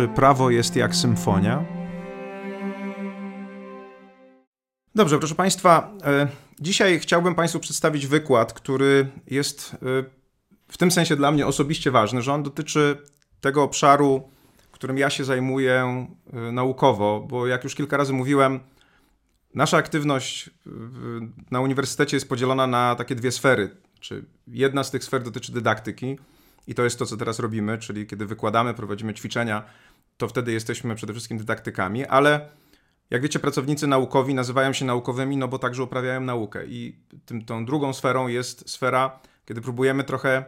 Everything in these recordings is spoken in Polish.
czy prawo jest jak symfonia? Dobrze, proszę Państwa, e, dzisiaj chciałbym Państwu przedstawić wykład, który jest e, w tym sensie dla mnie osobiście ważny, że on dotyczy tego obszaru, którym ja się zajmuję e, naukowo, bo jak już kilka razy mówiłem, nasza aktywność na uniwersytecie jest podzielona na takie dwie sfery. Czy jedna z tych sfer dotyczy dydaktyki, i to jest to, co teraz robimy, czyli kiedy wykładamy, prowadzimy ćwiczenia, to wtedy jesteśmy przede wszystkim dydaktykami, ale jak wiecie, pracownicy naukowi nazywają się naukowymi, no bo także uprawiają naukę. I tym, tą drugą sferą jest sfera, kiedy próbujemy trochę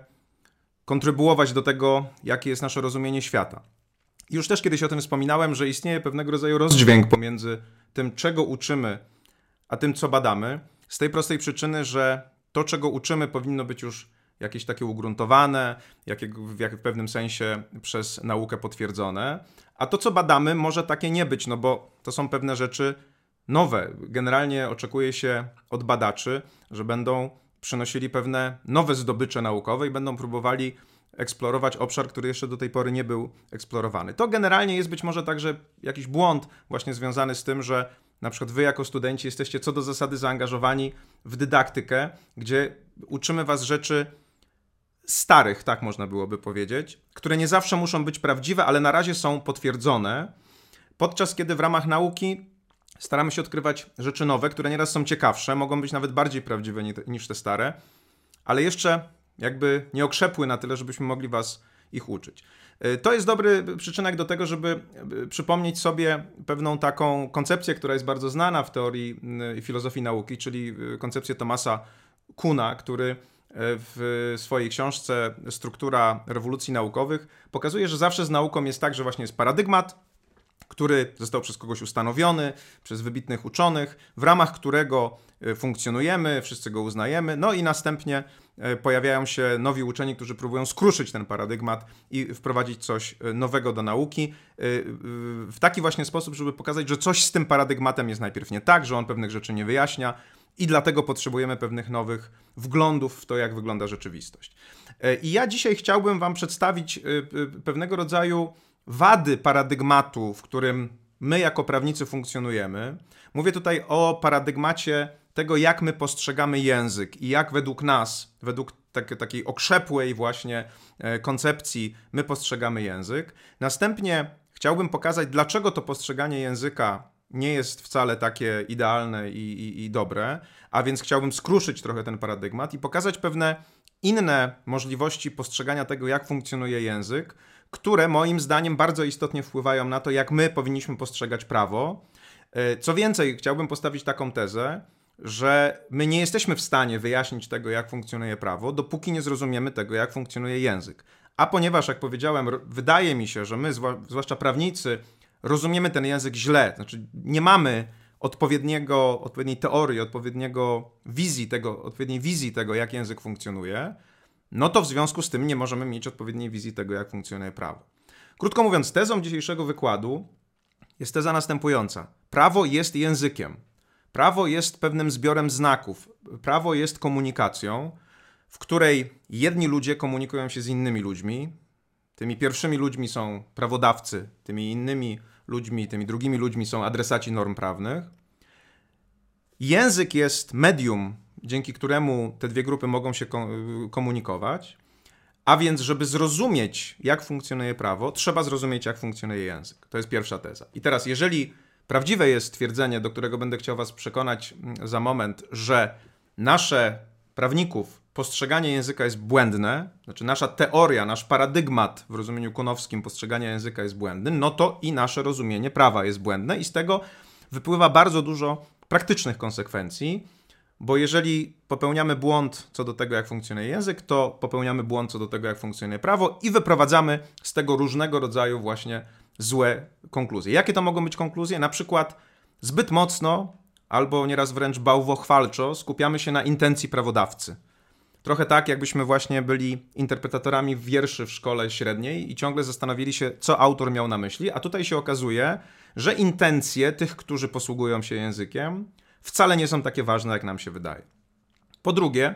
kontrybuować do tego, jakie jest nasze rozumienie świata. Już też kiedyś o tym wspominałem, że istnieje pewnego rodzaju rozdźwięk pomiędzy tym, czego uczymy, a tym, co badamy, z tej prostej przyczyny, że to, czego uczymy, powinno być już jakieś takie ugruntowane, jak, w, w pewnym sensie przez naukę potwierdzone, a to, co badamy, może takie nie być, no bo to są pewne rzeczy nowe. Generalnie oczekuje się od badaczy, że będą przynosili pewne nowe zdobycze naukowe i będą próbowali eksplorować obszar, który jeszcze do tej pory nie był eksplorowany. To generalnie jest być może także jakiś błąd właśnie związany z tym, że na przykład wy jako studenci jesteście co do zasady zaangażowani w dydaktykę, gdzie uczymy was rzeczy starych, tak można byłoby powiedzieć, które nie zawsze muszą być prawdziwe, ale na razie są potwierdzone, podczas kiedy w ramach nauki staramy się odkrywać rzeczy nowe, które nieraz są ciekawsze, mogą być nawet bardziej prawdziwe niż te stare, ale jeszcze jakby nie okrzepły na tyle, żebyśmy mogli was ich uczyć. Y, to jest dobry przyczynek do tego, żeby y, przypomnieć sobie pewną taką koncepcję, która jest bardzo znana w teorii y, filozofii nauki, czyli koncepcję Thomasa Kuna, który w swojej książce Struktura rewolucji naukowych pokazuje, że zawsze z nauką jest tak, że właśnie jest paradygmat, który został przez kogoś ustanowiony, przez wybitnych uczonych, w ramach którego e, funkcjonujemy, wszyscy go uznajemy, no i następnie e, pojawiają się nowi uczeni, którzy próbują skruszyć ten paradygmat i wprowadzić coś e, nowego do nauki w taki właśnie sposób, żeby pokazać, że coś z tym paradygmatem jest najpierw nie tak, że on pewnych rzeczy nie wyjaśnia, i dlatego potrzebujemy pewnych nowych wglądów w to, jak wygląda rzeczywistość. E, I ja dzisiaj chciałbym Wam przedstawić e, pewnego rodzaju wady paradygmatu, w którym my jako prawnicy funkcjonujemy. Mówię tutaj o paradygmacie tego, jak my postrzegamy język i jak według nas, według tak, takiej okrzepłej właśnie e, koncepcji, my postrzegamy język. Następnie chciałbym pokazać, dlaczego to postrzeganie języka nie jest wcale takie idealne i, i, i dobre, a więc chciałbym skruszyć trochę ten paradygmat i pokazać pewne inne możliwości postrzegania tego, jak funkcjonuje język, które moim zdaniem bardzo istotnie wpływają na to, jak my powinniśmy postrzegać prawo. E, co więcej, chciałbym postawić taką tezę, że my nie jesteśmy w stanie wyjaśnić tego, jak funkcjonuje prawo, dopóki nie zrozumiemy tego, jak funkcjonuje język. A ponieważ, jak powiedziałem, wydaje mi się, że my, zwłaszcza prawnicy, rozumiemy ten język źle. Znaczy, nie mamy odpowiedniego, odpowiedniej teorii, odpowiedniego wizji tego, odpowiedniej wizji tego, jak język funkcjonuje, no to w związku z tym nie możemy mieć odpowiedniej wizji tego, jak funkcjonuje prawo. Krótko mówiąc, tezą dzisiejszego wykładu jest teza następująca. Prawo jest językiem. Prawo jest pewnym zbiorem znaków. Prawo jest komunikacją, w której jedni ludzie komunikują się z innymi ludźmi. Tymi pierwszymi ludźmi są prawodawcy, tymi innymi ludźmi, tymi drugimi ludźmi są adresaci norm prawnych. Język jest medium, dzięki któremu te dwie grupy mogą się komunikować. A więc, żeby zrozumieć, jak funkcjonuje prawo, trzeba zrozumieć, jak funkcjonuje język. To jest pierwsza teza. I teraz, jeżeli prawdziwe jest twierdzenie, do którego będę chciał Was przekonać mm, za moment, że nasze prawników postrzeganie języka jest błędne, znaczy nasza teoria, nasz paradygmat w rozumieniu kunowskim postrzegania języka jest błędny, no to i nasze rozumienie prawa jest błędne i z tego wypływa bardzo dużo praktycznych konsekwencji, bo jeżeli popełniamy błąd co do tego, jak funkcjonuje język, to popełniamy błąd co do tego, jak funkcjonuje prawo i wyprowadzamy z tego różnego rodzaju właśnie złe konkluzje. Jakie to mogą być konkluzje? Na przykład zbyt mocno albo nieraz wręcz bałwochwalczo skupiamy się na intencji prawodawcy. Trochę tak, jakbyśmy właśnie byli interpretatorami wierszy w szkole średniej i ciągle zastanowili się, co autor miał na myśli, a tutaj się okazuje, że intencje tych, którzy posługują się językiem, wcale nie są takie ważne, jak nam się wydaje. Po drugie,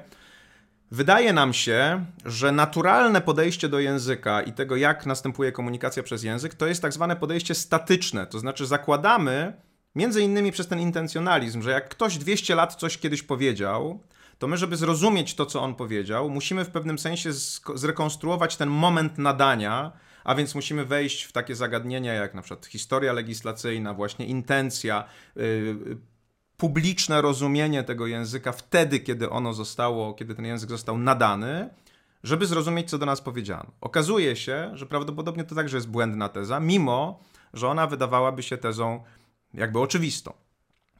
Wydaje nam się, że naturalne podejście do języka i tego, jak następuje komunikacja przez język, to jest tak zwane podejście statyczne. To znaczy, zakładamy, między innymi przez ten intencjonalizm, że jak ktoś 200 lat coś kiedyś powiedział, to my, żeby zrozumieć to, co on powiedział, musimy w pewnym sensie zrekonstruować ten moment nadania, a więc musimy wejść w takie zagadnienia jak na przykład historia legislacyjna, właśnie intencja, yy, publiczne rozumienie tego języka wtedy, kiedy ono zostało, kiedy ten język został nadany, żeby zrozumieć, co do nas powiedziano. Okazuje się, że prawdopodobnie to także jest błędna teza, mimo że ona wydawałaby się tezą jakby oczywistą.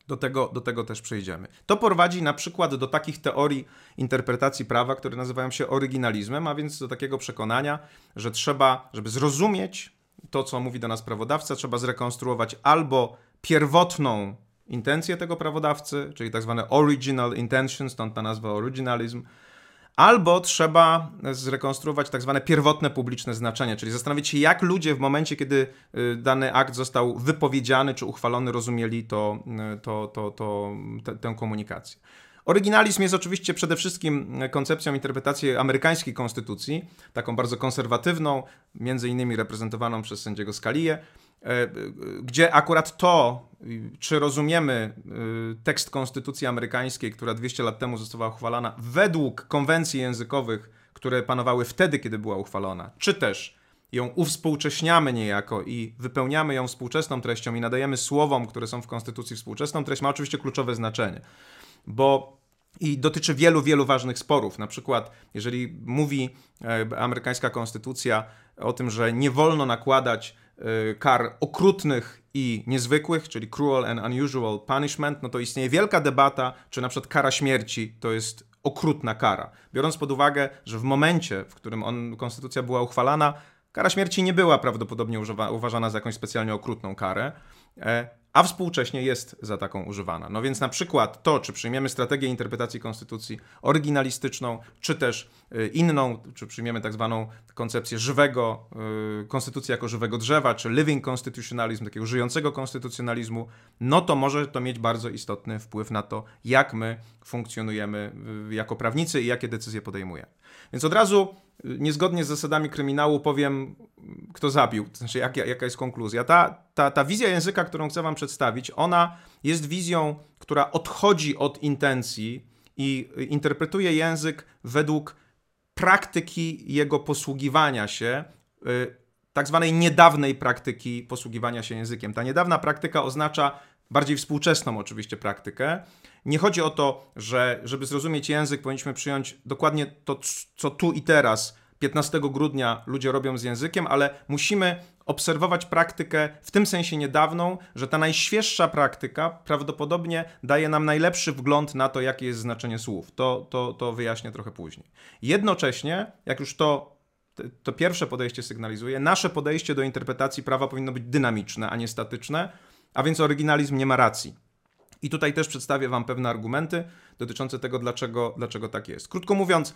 Do tego, do tego też przejdziemy. To prowadzi na przykład do takich teorii interpretacji prawa, które nazywają się oryginalizmem, a więc do takiego przekonania, że trzeba, żeby zrozumieć to, co mówi do nas prawodawca, trzeba zrekonstruować albo pierwotną intencję tego prawodawcy, czyli tak zwane original intention, stąd ta nazwa originalizm, albo trzeba zrekonstruować tak zwane pierwotne publiczne znaczenie, czyli zastanowić się, jak ludzie w momencie, kiedy y, dany akt został wypowiedziany czy uchwalony, rozumieli to, y, to, to, to, te, tę komunikację. Oryginalizm jest oczywiście przede wszystkim koncepcją interpretacji amerykańskiej konstytucji, taką bardzo konserwatywną, między innymi reprezentowaną przez sędziego Scalię, gdzie akurat to, czy rozumiemy e, tekst konstytucji amerykańskiej, która 200 lat temu została uchwalana według konwencji językowych, które panowały wtedy, kiedy była uchwalona, czy też ją uwspółcześniamy niejako i wypełniamy ją współczesną treścią i nadajemy słowom, które są w konstytucji współczesną treść, ma oczywiście kluczowe znaczenie. Bo i dotyczy wielu, wielu ważnych sporów. Na przykład, jeżeli mówi e, amerykańska konstytucja o tym, że nie wolno nakładać kar okrutnych i niezwykłych, czyli cruel and unusual punishment, no to istnieje wielka debata, czy na przykład kara śmierci to jest okrutna kara. Biorąc pod uwagę, że w momencie, w którym on, konstytucja była uchwalana, kara śmierci nie była prawdopodobnie uważana za jakąś specjalnie okrutną karę, e, a współcześnie jest za taką używana. No więc na przykład to, czy przyjmiemy strategię interpretacji konstytucji oryginalistyczną, czy też y, inną, czy przyjmiemy tak zwaną koncepcję żywego, y, konstytucji jako żywego drzewa, czy living constitutionalism, takiego żyjącego konstytucjonalizmu, no to może to mieć bardzo istotny wpływ na to, jak my funkcjonujemy jako prawnicy i jakie decyzje podejmujemy. Więc od razu niezgodnie z zasadami kryminału powiem, kto zabił, to znaczy jak, jaka jest konkluzja. Ta, ta, ta wizja języka, którą chcę wam przedstawić, ona jest wizją, która odchodzi od intencji i interpretuje język według praktyki jego posługiwania się, y, tak zwanej niedawnej praktyki posługiwania się językiem. Ta niedawna praktyka oznacza bardziej współczesną oczywiście praktykę. Nie chodzi o to, że żeby zrozumieć język, powinniśmy przyjąć dokładnie to, co tu i teraz, 15 grudnia, ludzie robią z językiem, ale musimy obserwować praktykę w tym sensie niedawną, że ta najświeższa praktyka prawdopodobnie daje nam najlepszy wgląd na to, jakie jest znaczenie słów. To, to, to wyjaśnię trochę później. Jednocześnie, jak już to to pierwsze podejście sygnalizuje, nasze podejście do interpretacji prawa powinno być dynamiczne, a nie statyczne, a więc oryginalizm nie ma racji. I tutaj też przedstawię Wam pewne argumenty dotyczące tego, dlaczego, dlaczego tak jest. Krótko mówiąc,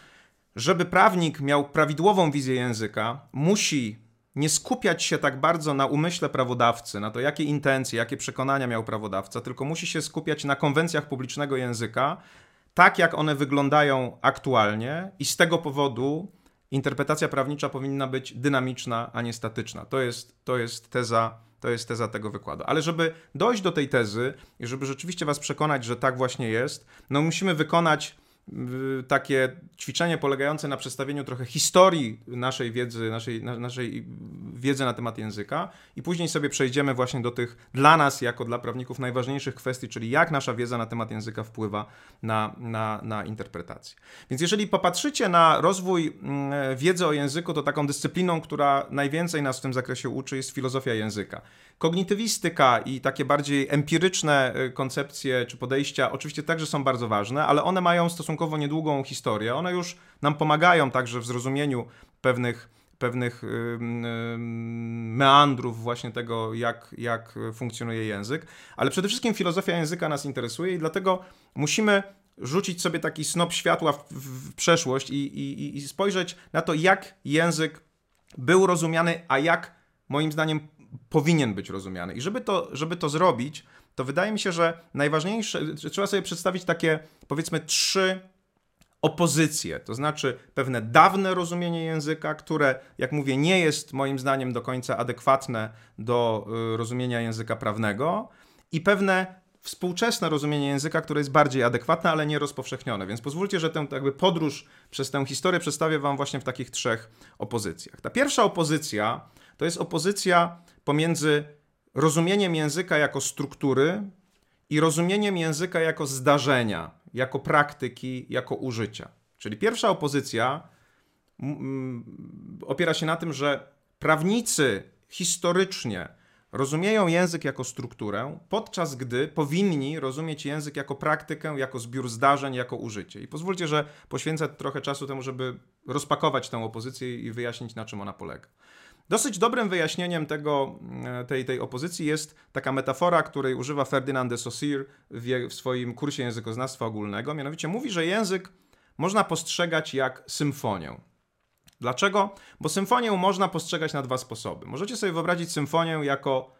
żeby prawnik miał prawidłową wizję języka, musi nie skupiać się tak bardzo na umyśle prawodawcy, na to, jakie intencje, jakie przekonania miał prawodawca, tylko musi się skupiać na konwencjach publicznego języka, tak jak one wyglądają aktualnie, i z tego powodu interpretacja prawnicza powinna być dynamiczna, a nie statyczna. To jest, to jest teza to jest teza tego wykładu. Ale żeby dojść do tej tezy i żeby rzeczywiście Was przekonać, że tak właśnie jest, no musimy wykonać takie ćwiczenie polegające na przedstawieniu trochę historii naszej wiedzy, naszej, naszej wiedzy na temat języka i później sobie przejdziemy właśnie do tych dla nas, jako dla prawników, najważniejszych kwestii, czyli jak nasza wiedza na temat języka wpływa na, na, na interpretację. Więc jeżeli popatrzycie na rozwój mm, wiedzy o języku, to taką dyscypliną, która najwięcej nas w tym zakresie uczy, jest filozofia języka. Kognitywistyka i takie bardziej empiryczne y, koncepcje czy podejścia oczywiście także są bardzo ważne, ale one mają stosunkowo niedługą historię. One już nam pomagają także w zrozumieniu pewnych pewnych meandrów właśnie tego, jak, jak funkcjonuje język, ale przede wszystkim filozofia języka nas interesuje i dlatego musimy rzucić sobie taki snop światła w, w przeszłość i, i, i spojrzeć na to, jak język był rozumiany, a jak moim zdaniem powinien być rozumiany. I żeby to, żeby to zrobić, to wydaje mi się, że najważniejsze, trzeba sobie przedstawić takie, powiedzmy, trzy opozycje, to znaczy pewne dawne rozumienie języka, które, jak mówię, nie jest moim zdaniem do końca adekwatne do y, rozumienia języka prawnego, i pewne współczesne rozumienie języka, które jest bardziej adekwatne, ale nie rozpowszechnione. Więc pozwólcie, że tę jakby podróż przez tę historię przedstawię Wam właśnie w takich trzech opozycjach. Ta pierwsza opozycja to jest opozycja pomiędzy rozumieniem języka jako struktury i rozumieniem języka jako zdarzenia, jako praktyki, jako użycia. Czyli pierwsza opozycja opiera się na tym, że prawnicy historycznie rozumieją język jako strukturę, podczas gdy powinni rozumieć język jako praktykę, jako zbiór zdarzeń, jako użycie. I pozwólcie, że poświęcę trochę czasu temu, żeby rozpakować tę opozycję i wyjaśnić, na czym ona polega. Dosyć dobrym wyjaśnieniem tego, e, tej, tej opozycji jest taka metafora, której używa Ferdinand de Saussure w, w swoim kursie językoznawstwa ogólnego. Mianowicie mówi, że język można postrzegać jak symfonię. Dlaczego? Bo symfonię można postrzegać na dwa sposoby. Możecie sobie wyobrazić symfonię jako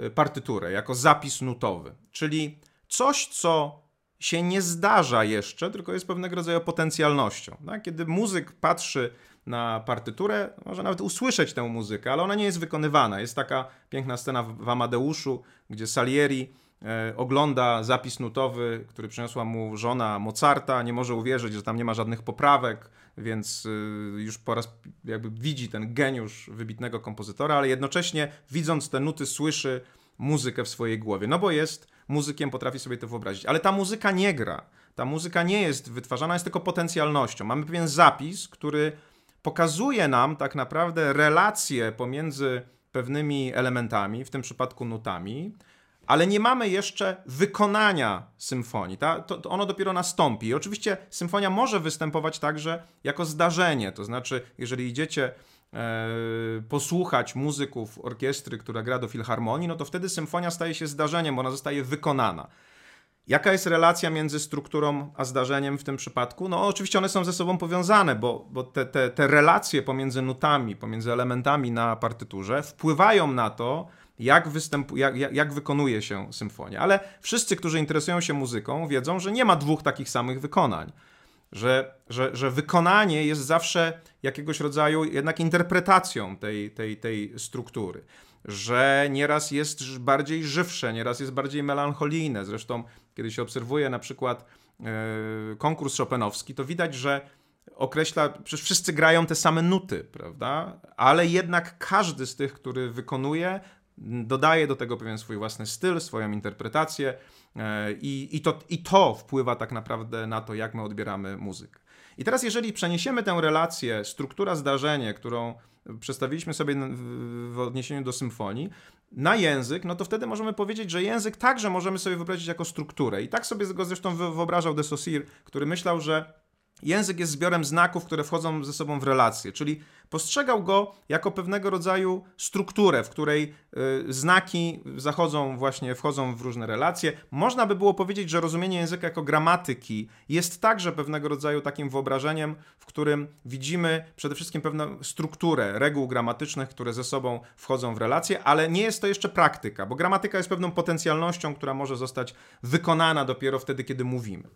y, partyturę, jako zapis nutowy, czyli coś, co się nie zdarza jeszcze, tylko jest pewnego rodzaju potencjalnością. Tak? Kiedy muzyk patrzy na partyturę, może nawet usłyszeć tę muzykę, ale ona nie jest wykonywana. Jest taka piękna scena w Amadeuszu, gdzie Salieri e, ogląda zapis nutowy, który przyniosła mu żona Mozarta, nie może uwierzyć, że tam nie ma żadnych poprawek, więc y, już po raz jakby widzi ten geniusz wybitnego kompozytora, ale jednocześnie widząc te nuty słyszy muzykę w swojej głowie, no bo jest muzykiem, potrafi sobie to wyobrazić. Ale ta muzyka nie gra. Ta muzyka nie jest wytwarzana, jest tylko potencjalnością. Mamy pewien zapis, który pokazuje nam tak naprawdę relacje pomiędzy pewnymi elementami, w tym przypadku nutami, ale nie mamy jeszcze wykonania symfonii. Ta, to, to ono dopiero nastąpi. I oczywiście symfonia może występować także jako zdarzenie, to znaczy, jeżeli idziecie e, posłuchać muzyków orkiestry, która gra do filharmonii, no to wtedy symfonia staje się zdarzeniem, bo ona zostaje wykonana. Jaka jest relacja między strukturą a zdarzeniem w tym przypadku? No, oczywiście one są ze sobą powiązane, bo, bo te, te, te relacje pomiędzy nutami, pomiędzy elementami na partyturze wpływają na to, jak, występu, jak, jak, jak wykonuje się symfonia. Ale wszyscy, którzy interesują się muzyką, wiedzą, że nie ma dwóch takich samych wykonań. Że, że, że wykonanie jest zawsze jakiegoś rodzaju jednak interpretacją tej, tej, tej struktury. Że nieraz jest bardziej żywsze, nieraz jest bardziej melancholijne. Zresztą, kiedy się obserwuje na przykład yy, konkurs Chopinowski, to widać, że określa, przecież wszyscy grają te same nuty, prawda? Ale jednak każdy z tych, który wykonuje, dodaje do tego pewien swój własny styl, swoją interpretację e, i, i, to, i to wpływa tak naprawdę na to, jak my odbieramy muzykę. I teraz, jeżeli przeniesiemy tę relację, struktura zdarzenie, którą przedstawiliśmy sobie w odniesieniu do symfonii, na język, no to wtedy możemy powiedzieć, że język także możemy sobie wyobrazić jako strukturę. I tak sobie go zresztą wyobrażał de Saussure, który myślał, że Język jest zbiorem znaków, które wchodzą ze sobą w relacje, czyli postrzegał go jako pewnego rodzaju strukturę, w której y, znaki zachodzą właśnie, wchodzą w różne relacje. Można by było powiedzieć, że rozumienie języka jako gramatyki jest także pewnego rodzaju takim wyobrażeniem, w którym widzimy przede wszystkim pewną strukturę reguł gramatycznych, które ze sobą wchodzą w relacje, ale nie jest to jeszcze praktyka, bo gramatyka jest pewną potencjalnością, która może zostać wykonana dopiero wtedy, kiedy mówimy.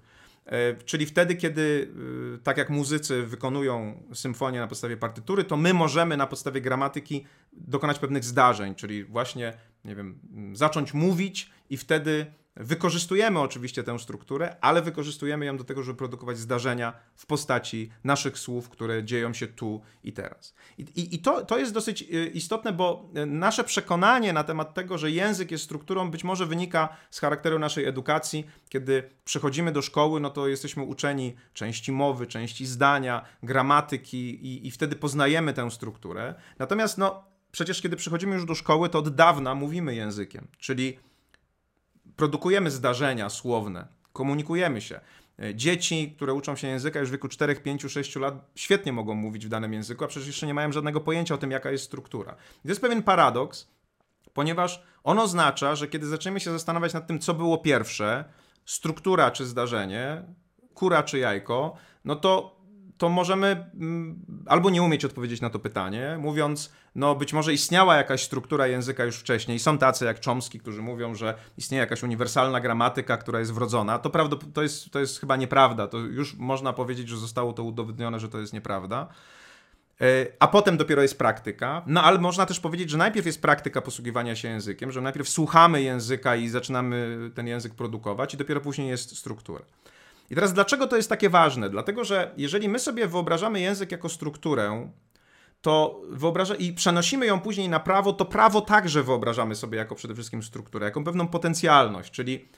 E, czyli wtedy, kiedy, e, tak jak muzycy wykonują symfonię na podstawie partytury, to my możemy na podstawie gramatyki dokonać pewnych zdarzeń, czyli właśnie, nie wiem, zacząć mówić i wtedy Wykorzystujemy oczywiście tę strukturę, ale wykorzystujemy ją do tego, żeby produkować zdarzenia w postaci naszych słów, które dzieją się tu i teraz. I, i, i to, to jest dosyć y, istotne, bo y, nasze przekonanie na temat tego, że język jest strukturą, być może wynika z charakteru naszej edukacji. Kiedy przychodzimy do szkoły, no to jesteśmy uczeni części mowy, części zdania, gramatyki i, i wtedy poznajemy tę strukturę. Natomiast no, przecież kiedy przychodzimy już do szkoły, to od dawna mówimy językiem, czyli produkujemy zdarzenia słowne, komunikujemy się. E, dzieci, które uczą się języka już w wieku 4, 5, 6 lat, świetnie mogą mówić w danym języku, a przecież jeszcze nie mają żadnego pojęcia o tym, jaka jest struktura. to jest pewien paradoks, ponieważ on oznacza, że kiedy zaczniemy się zastanawiać nad tym, co było pierwsze, struktura czy zdarzenie, kura czy jajko, no to to możemy mm, albo nie umieć odpowiedzieć na to pytanie, mówiąc, no być może istniała jakaś struktura języka już wcześniej. Są tacy jak Chomsky, którzy mówią, że istnieje jakaś uniwersalna gramatyka, która jest wrodzona. To, prawda, to, jest, to jest chyba nieprawda. To już można powiedzieć, że zostało to udowodnione, że to jest nieprawda. E, a potem dopiero jest praktyka. No ale można też powiedzieć, że najpierw jest praktyka posługiwania się językiem, że najpierw słuchamy języka i zaczynamy ten język produkować, i dopiero później jest struktura. I teraz dlaczego to jest takie ważne? Dlatego, że jeżeli my sobie wyobrażamy język jako strukturę, to wyobraża i przenosimy ją później na prawo, to prawo także wyobrażamy sobie jako przede wszystkim strukturę, jako pewną potencjalność, czyli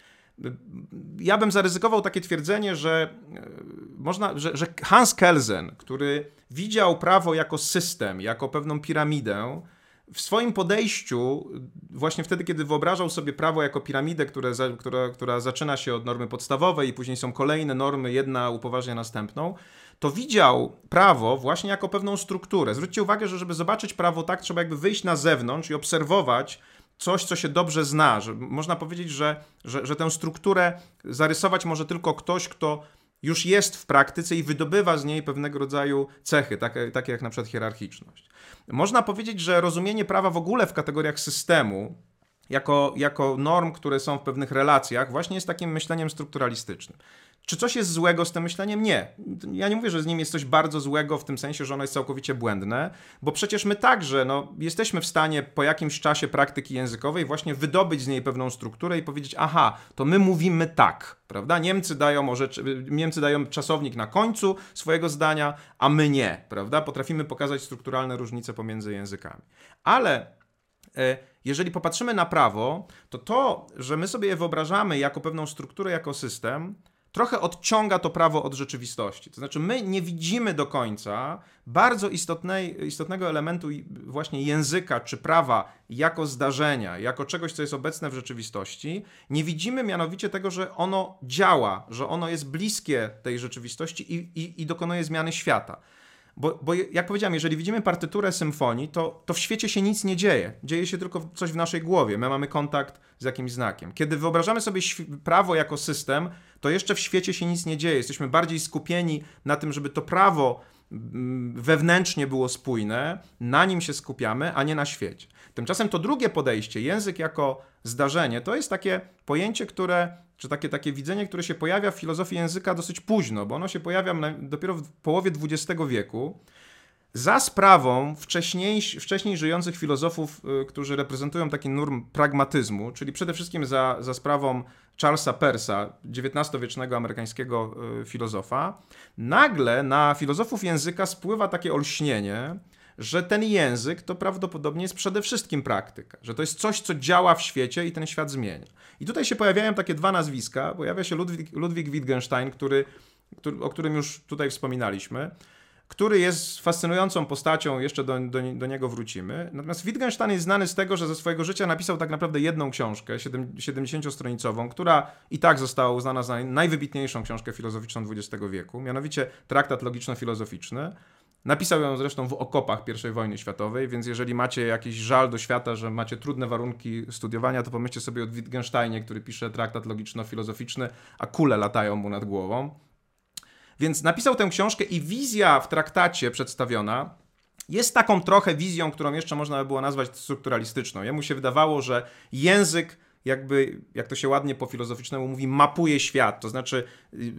ja bym zaryzykował takie twierdzenie, że e, można, że, że Hans Kelsen, który widział prawo jako system, jako pewną piramidę, w swoim podejściu, właśnie wtedy, kiedy wyobrażał sobie prawo jako piramidę, które, która, która zaczyna się od normy podstawowej i później są kolejne normy, jedna upoważnia następną, to widział prawo właśnie jako pewną strukturę. Zwróćcie uwagę, że żeby zobaczyć prawo tak, trzeba jakby wyjść na zewnątrz i obserwować coś, co się dobrze zna. Że można powiedzieć, że, że, że tę strukturę zarysować może tylko ktoś, kto już jest w praktyce i wydobywa z niej pewnego rodzaju cechy, takie, takie jak na przykład hierarchiczność. Można powiedzieć, że rozumienie prawa w ogóle w kategoriach systemu, jako, jako norm, które są w pewnych relacjach, właśnie jest takim myśleniem strukturalistycznym. Czy coś jest złego z tym myśleniem? Nie. Ja nie mówię, że z nim jest coś bardzo złego w tym sensie, że ono jest całkowicie błędne, bo przecież my także no, jesteśmy w stanie po jakimś czasie praktyki językowej właśnie wydobyć z niej pewną strukturę i powiedzieć, aha, to my mówimy tak, prawda? Niemcy dają, orzecz... Niemcy dają czasownik na końcu swojego zdania, a my nie, prawda? Potrafimy pokazać strukturalne różnice pomiędzy językami. Ale e, jeżeli popatrzymy na prawo, to to, że my sobie je wyobrażamy jako pewną strukturę, jako system, trochę odciąga to prawo od rzeczywistości. To znaczy, my nie widzimy do końca bardzo istotnej, istotnego elementu właśnie języka czy prawa jako zdarzenia, jako czegoś, co jest obecne w rzeczywistości. Nie widzimy mianowicie tego, że ono działa, że ono jest bliskie tej rzeczywistości i, i, i dokonuje zmiany świata. Bo, bo jak powiedziałem, jeżeli widzimy partyturę symfonii, to, to w świecie się nic nie dzieje. Dzieje się tylko coś w naszej głowie. My mamy kontakt z jakimś znakiem. Kiedy wyobrażamy sobie prawo jako system, to jeszcze w świecie się nic nie dzieje. Jesteśmy bardziej skupieni na tym, żeby to prawo mm, wewnętrznie było spójne, na nim się skupiamy, a nie na świecie. Tymczasem to drugie podejście, język jako zdarzenie, to jest takie pojęcie, które, czy takie, takie widzenie, które się pojawia w filozofii języka dosyć późno, bo ono się pojawia dopiero w połowie XX wieku za sprawą wcześniej, wcześniej żyjących filozofów, y, którzy reprezentują taki norm pragmatyzmu, czyli przede wszystkim za, za sprawą Charlesa Persa, XIX-wiecznego amerykańskiego y, filozofa, nagle na filozofów języka spływa takie olśnienie, że ten język to prawdopodobnie jest przede wszystkim praktyka, że to jest coś, co działa w świecie i ten świat zmienia. I tutaj się pojawiają takie dwa nazwiska. Pojawia się Ludwig, Ludwig Wittgenstein, który, który, o którym już tutaj wspominaliśmy który jest fascynującą postacią, jeszcze do, do, do, niego wrócimy. Natomiast Wittgenstein jest znany z tego, że ze swojego życia napisał tak naprawdę jedną książkę, 70-stronicową, która i tak została uznana za najwybitniejszą książkę filozoficzną XX wieku, mianowicie Traktat Logiczno-Filozoficzny. Napisał ją zresztą w okopach I wojny światowej, więc jeżeli macie jakiś żal do świata, że macie trudne warunki studiowania, to pomyślcie sobie o Wittgensteinie, który pisze traktat logiczno-filozoficzny, a kule latają mu nad głową. Więc napisał tę książkę i wizja w traktacie przedstawiona jest taką trochę wizją, którą jeszcze można by było nazwać strukturalistyczną. Jemu się wydawało, że język jakby, jak to się ładnie po filozoficznemu mówi, mapuje świat. To znaczy, y, y,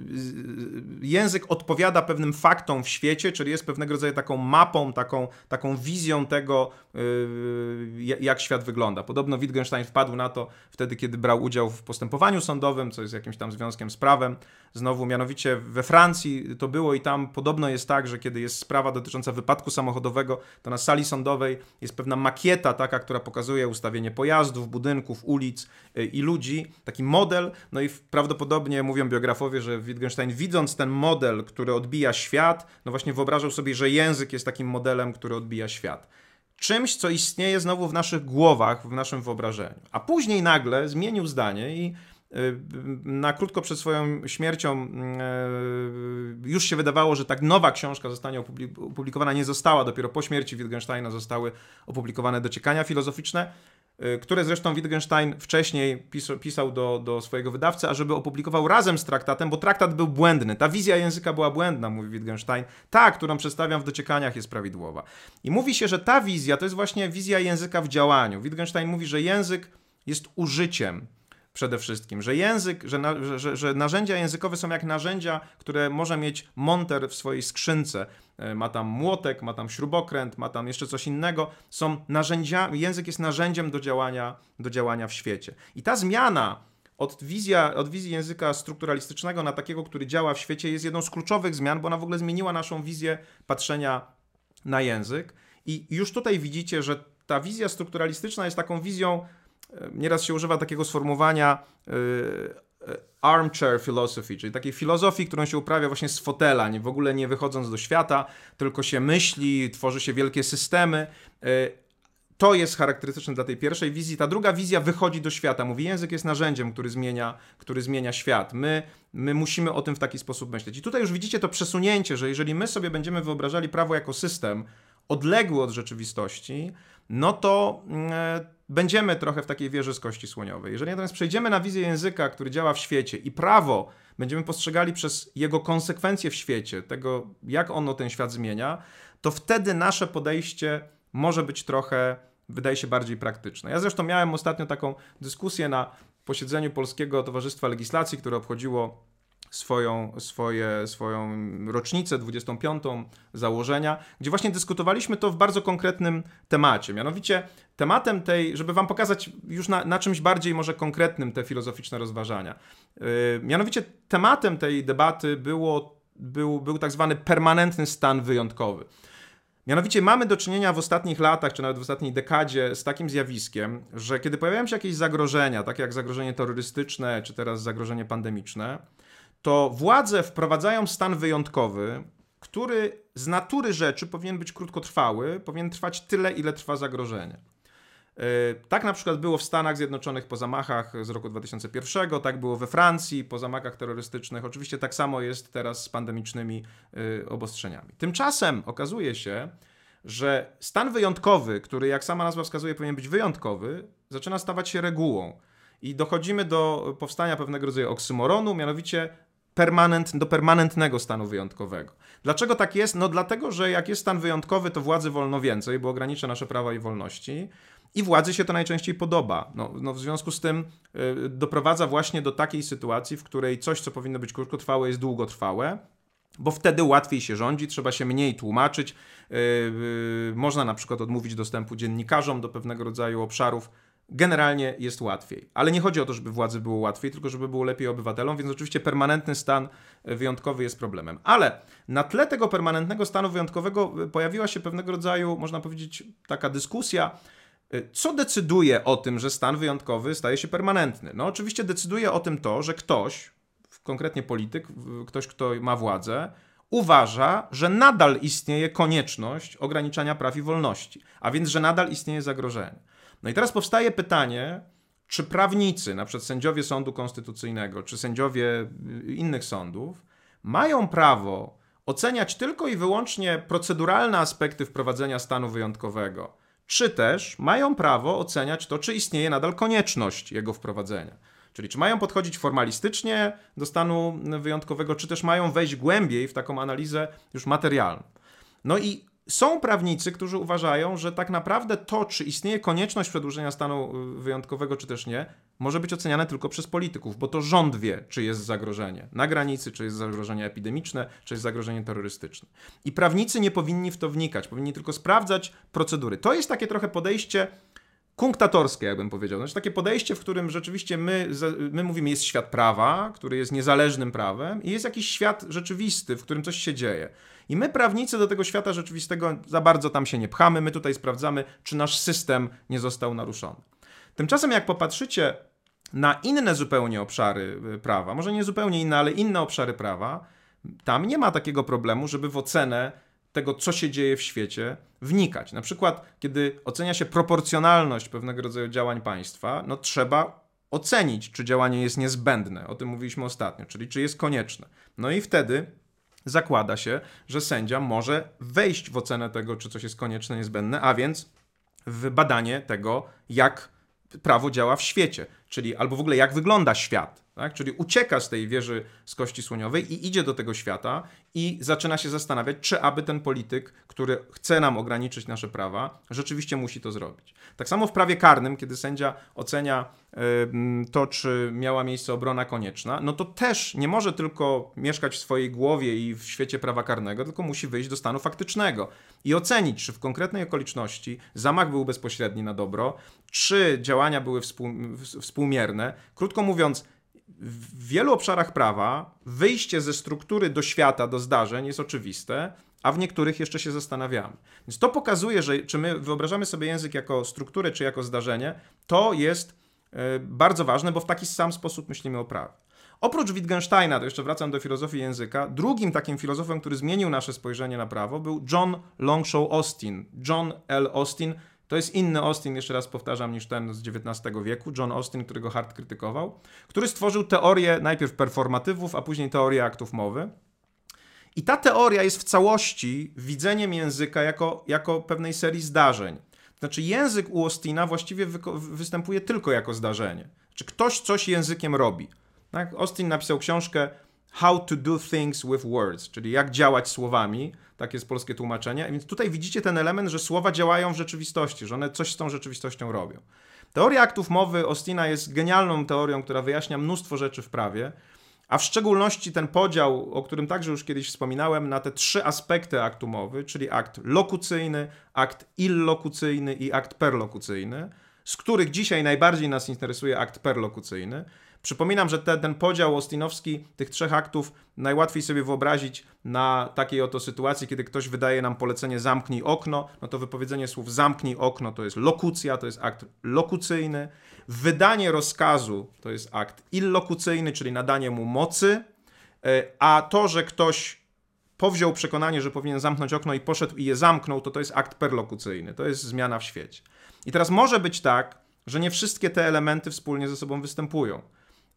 język odpowiada pewnym faktom w świecie, czyli jest pewnego rodzaju taką mapą, taką, taką wizją tego, y, jak świat wygląda. Podobno Wittgenstein wpadł na to wtedy, kiedy brał udział w postępowaniu sądowym, co jest jakimś tam związkiem z prawem. Znowu, mianowicie we Francji to było i tam podobno jest tak, że kiedy jest sprawa dotycząca wypadku samochodowego, to na sali sądowej jest pewna makieta taka, która pokazuje ustawienie pojazdów, budynków, ulic, Y, i ludzi, taki model, no i prawdopodobnie mówią biografowie, że Wittgenstein widząc ten model, który odbija świat, no właśnie wyobrażał sobie, że język jest takim modelem, który odbija świat. Czymś, co istnieje znowu w naszych głowach, w naszym wyobrażeniu. A później nagle zmienił zdanie i y, na krótko przed swoją śmiercią y, już się wydawało, że tak nowa książka zostanie opublikowana, nie została, dopiero po śmierci Wittgensteina zostały opublikowane dociekania filozoficzne Y, które zresztą Wittgenstein wcześniej pisał, pisał do, do swojego wydawcy, ażeby opublikował razem z traktatem, bo traktat był błędny. Ta wizja języka była błędna, mówi Wittgenstein. Ta, którą przedstawiam w dociekaniach, jest prawidłowa. I mówi się, że ta wizja to jest właśnie wizja języka w działaniu. Wittgenstein mówi, że język jest użyciem przede wszystkim, że język, że, na, że, że, narzędzia językowe są jak narzędzia, które może mieć monter w swojej skrzynce. E, ma tam młotek, ma tam śrubokręt, ma tam jeszcze coś innego. Są narzędziami, język jest narzędziem do działania, do działania w świecie. I ta zmiana od, wizja, od wizji języka strukturalistycznego na takiego, który działa w świecie, jest jedną z kluczowych zmian, bo ona w ogóle zmieniła naszą wizję patrzenia na język. I już tutaj widzicie, że ta wizja strukturalistyczna jest taką wizją Nieraz się używa takiego sformułowania y, y, armchair philosophy, czyli takiej filozofii, którą się uprawia właśnie z fotela, nie, w ogóle nie wychodząc do świata, tylko się myśli, tworzy się wielkie systemy. Y, to jest charakterystyczne dla tej pierwszej wizji. Ta druga wizja wychodzi do świata. Mówi, język jest narzędziem, który zmienia, który zmienia świat. My, my musimy o tym w taki sposób myśleć. I tutaj już widzicie to przesunięcie, że jeżeli my sobie będziemy wyobrażali prawo jako system odległy od rzeczywistości, no to mm, będziemy trochę w takiej wieży z kości słoniowej. Jeżeli natomiast przejdziemy na wizję języka, który działa w świecie i prawo będziemy postrzegali przez jego konsekwencje w świecie, tego jak ono ten świat zmienia, to wtedy nasze podejście może być trochę, wydaje się, bardziej praktyczne. Ja zresztą miałem ostatnio taką dyskusję na posiedzeniu Polskiego Towarzystwa Legislacji, które obchodziło swoją, swoje, swoją rocznicę 25. założenia, gdzie właśnie dyskutowaliśmy to w bardzo konkretnym temacie. Mianowicie tematem tej, żeby wam pokazać już na, na czymś bardziej może konkretnym te filozoficzne rozważania. Yy, mianowicie tematem tej debaty było, był, był tak zwany permanentny stan wyjątkowy. Mianowicie mamy do czynienia w ostatnich latach, czy nawet w ostatniej dekadzie z takim zjawiskiem, że kiedy pojawiają się jakieś zagrożenia, takie jak zagrożenie terrorystyczne, czy teraz zagrożenie pandemiczne, to władze wprowadzają stan wyjątkowy, który z natury rzeczy powinien być krótkotrwały, powinien trwać tyle, ile trwa zagrożenie. E, tak na przykład było w Stanach Zjednoczonych po zamachach z roku 2001, tak było we Francji po zamachach terrorystycznych. Oczywiście tak samo jest teraz z pandemicznymi e, obostrzeniami. Tymczasem okazuje się, że stan wyjątkowy, który jak sama nazwa wskazuje powinien być wyjątkowy, zaczyna stawać się regułą. I dochodzimy do powstania pewnego rodzaju oksymoronu, mianowicie permanent, do permanentnego stanu wyjątkowego. Dlaczego tak jest? No dlatego, że jak jest stan wyjątkowy, to władzy wolno więcej, bo ogranicza nasze prawa i wolności. I władzy się to najczęściej podoba. No, no w związku z tym y, doprowadza właśnie do takiej sytuacji, w której coś, co powinno być krótkotrwałe, jest długotrwałe, bo wtedy łatwiej się rządzi, trzeba się mniej tłumaczyć. Yy, yy, można na przykład odmówić dostępu dziennikarzom do pewnego rodzaju obszarów generalnie jest łatwiej. Ale nie chodzi o to, żeby władzy było łatwiej, tylko żeby było lepiej obywatelom, więc oczywiście permanentny stan wyjątkowy jest problemem. Ale na tle tego permanentnego stanu wyjątkowego e, pojawiła się pewnego rodzaju, można powiedzieć, taka dyskusja, e, co decyduje o tym, że stan wyjątkowy staje się permanentny? No oczywiście decyduje o tym to, że ktoś, konkretnie polityk, ktoś, kto ma władzę, uważa, że nadal istnieje konieczność ograniczania praw i wolności, a więc, że nadal istnieje zagrożenie. No i teraz powstaje pytanie, czy prawnicy, na przykład sędziowie sądu konstytucyjnego, czy sędziowie y, innych sądów, mają prawo oceniać tylko i wyłącznie proceduralne aspekty wprowadzenia stanu wyjątkowego, czy też mają prawo oceniać to, czy istnieje nadal konieczność jego wprowadzenia. Czyli czy mają podchodzić formalistycznie do stanu wyjątkowego, czy też mają wejść głębiej w taką analizę już materialną. No i są prawnicy, którzy uważają, że tak naprawdę to, czy istnieje konieczność przedłużenia stanu y, wyjątkowego, czy też nie, może być oceniane tylko przez polityków, bo to rząd wie, czy jest zagrożenie na granicy, czy jest zagrożenie epidemiczne, czy jest zagrożenie terrorystyczne. I prawnicy nie powinni w to wnikać, powinni tylko sprawdzać procedury. To jest takie trochę podejście kunktatorskie, jakbym powiedział. Znaczy takie podejście, w którym rzeczywiście my, my mówimy, jest świat prawa, który jest niezależnym prawem i jest jakiś świat rzeczywisty, w którym coś się dzieje. I my, prawnicy, do tego świata rzeczywistego za bardzo tam się nie pchamy. My tutaj sprawdzamy, czy nasz system nie został naruszony. Tymczasem, jak popatrzycie na inne zupełnie obszary y, prawa, może nie zupełnie inne, ale inne obszary prawa, tam nie ma takiego problemu, żeby w ocenę tego, co się dzieje w świecie, wnikać. Na przykład, kiedy ocenia się proporcjonalność pewnego rodzaju działań państwa, no trzeba ocenić, czy działanie jest niezbędne. O tym mówiliśmy ostatnio, czyli czy jest konieczne. No i wtedy zakłada się, że sędzia może wejść w ocenę tego, czy coś jest konieczne, niezbędne, a więc w badanie tego, jak prawo działa w świecie, czyli albo w ogóle jak wygląda świat. Tak? Czyli ucieka z tej wieży z kości słoniowej i idzie do tego świata i zaczyna się zastanawiać, czy aby ten polityk, który chce nam ograniczyć nasze prawa, rzeczywiście musi to zrobić. Tak samo w prawie karnym, kiedy sędzia ocenia to, czy miała miejsce obrona konieczna, no to też nie może tylko mieszkać w swojej głowie i w świecie prawa karnego, tylko musi wyjść do stanu faktycznego i ocenić, czy w konkretnej okoliczności zamach był bezpośredni na dobro, czy działania były współ, współmierne. Krótko mówiąc, w wielu obszarach prawa wyjście ze struktury do świata, do zdarzeń jest oczywiste, a w niektórych jeszcze się zastanawiamy. Więc to pokazuje, że czy my wyobrażamy sobie język jako strukturę, czy jako zdarzenie, to jest e, bardzo ważne, bo w taki sam sposób myślimy o prawie. Oprócz Wittgensteina, to jeszcze wracam do filozofii języka, drugim takim filozofem, który zmienił nasze spojrzenie na prawo, był John Longshaw Austin. John L. Austin to jest inny Austin, jeszcze raz powtarzam, niż ten z XIX wieku, John Austin, którego Hart krytykował, który stworzył teorię najpierw performatywów, a później teorię aktów mowy. I ta teoria jest w całości widzeniem języka jako, jako pewnej serii zdarzeń. Znaczy, język u Austina właściwie występuje tylko jako zdarzenie. Czy ktoś coś językiem robi. Tak? Austin napisał książkę How to do things with words, czyli jak działać słowami. Tak jest polskie tłumaczenie. Więc tutaj widzicie ten element, że słowa działają w rzeczywistości, że one coś z tą rzeczywistością robią. Teoria aktów mowy Ostina jest genialną teorią, która wyjaśnia mnóstwo rzeczy w prawie, a w szczególności ten podział, o którym także już kiedyś wspominałem, na te trzy aspekty aktu mowy, czyli akt lokucyjny, akt illokucyjny i akt perlokucyjny, z których dzisiaj najbardziej nas interesuje akt perlokucyjny. Przypominam, że te, ten podział ostinowski tych trzech aktów najłatwiej sobie wyobrazić na takiej oto sytuacji, kiedy ktoś wydaje nam polecenie zamknij okno, no to wypowiedzenie słów zamknij okno to jest lokucja, to jest akt lokucyjny. Wydanie rozkazu to jest akt illokucyjny, czyli nadanie mu mocy, e, a to, że ktoś powziął przekonanie, że powinien zamknąć okno i poszedł i je zamknął, to to jest akt perlokucyjny, to jest zmiana w świecie. I teraz może być tak, że nie wszystkie te elementy wspólnie ze sobą występują.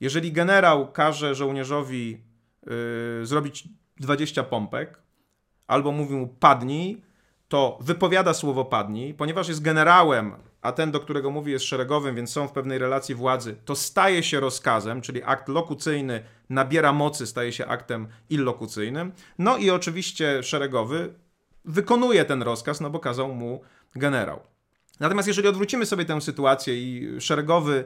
Jeżeli generał każe żołnierzowi yy, zrobić 20 pompek, albo mówi mu padnij, to wypowiada słowo padnij, ponieważ jest generałem, a ten, do którego mówi, jest szeregowym, więc są w pewnej relacji władzy, to staje się rozkazem, czyli akt lokucyjny nabiera mocy, staje się aktem illokucyjnym. No i oczywiście szeregowy wykonuje ten rozkaz, no bo kazał mu generał. Natomiast jeżeli odwrócimy sobie tę sytuację i szeregowy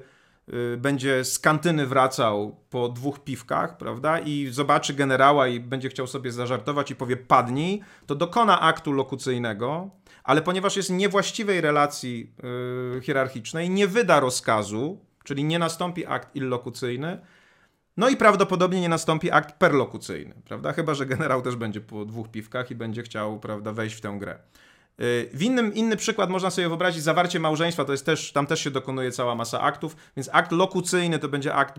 będzie z kantyny wracał po dwóch piwkach, prawda, i zobaczy generała i będzie chciał sobie zażartować i powie padnij, to dokona aktu lokucyjnego, ale ponieważ jest niewłaściwej relacji yy, hierarchicznej, nie wyda rozkazu, czyli nie nastąpi akt illokucyjny, no i prawdopodobnie nie nastąpi akt perlokucyjny, prawda, chyba, że generał też będzie po dwóch piwkach i będzie chciał, prawda, wejść w tę grę. W innym, inny przykład można sobie wyobrazić zawarcie małżeństwa, to jest też, tam też się dokonuje cała masa aktów, więc akt lokucyjny to będzie akt,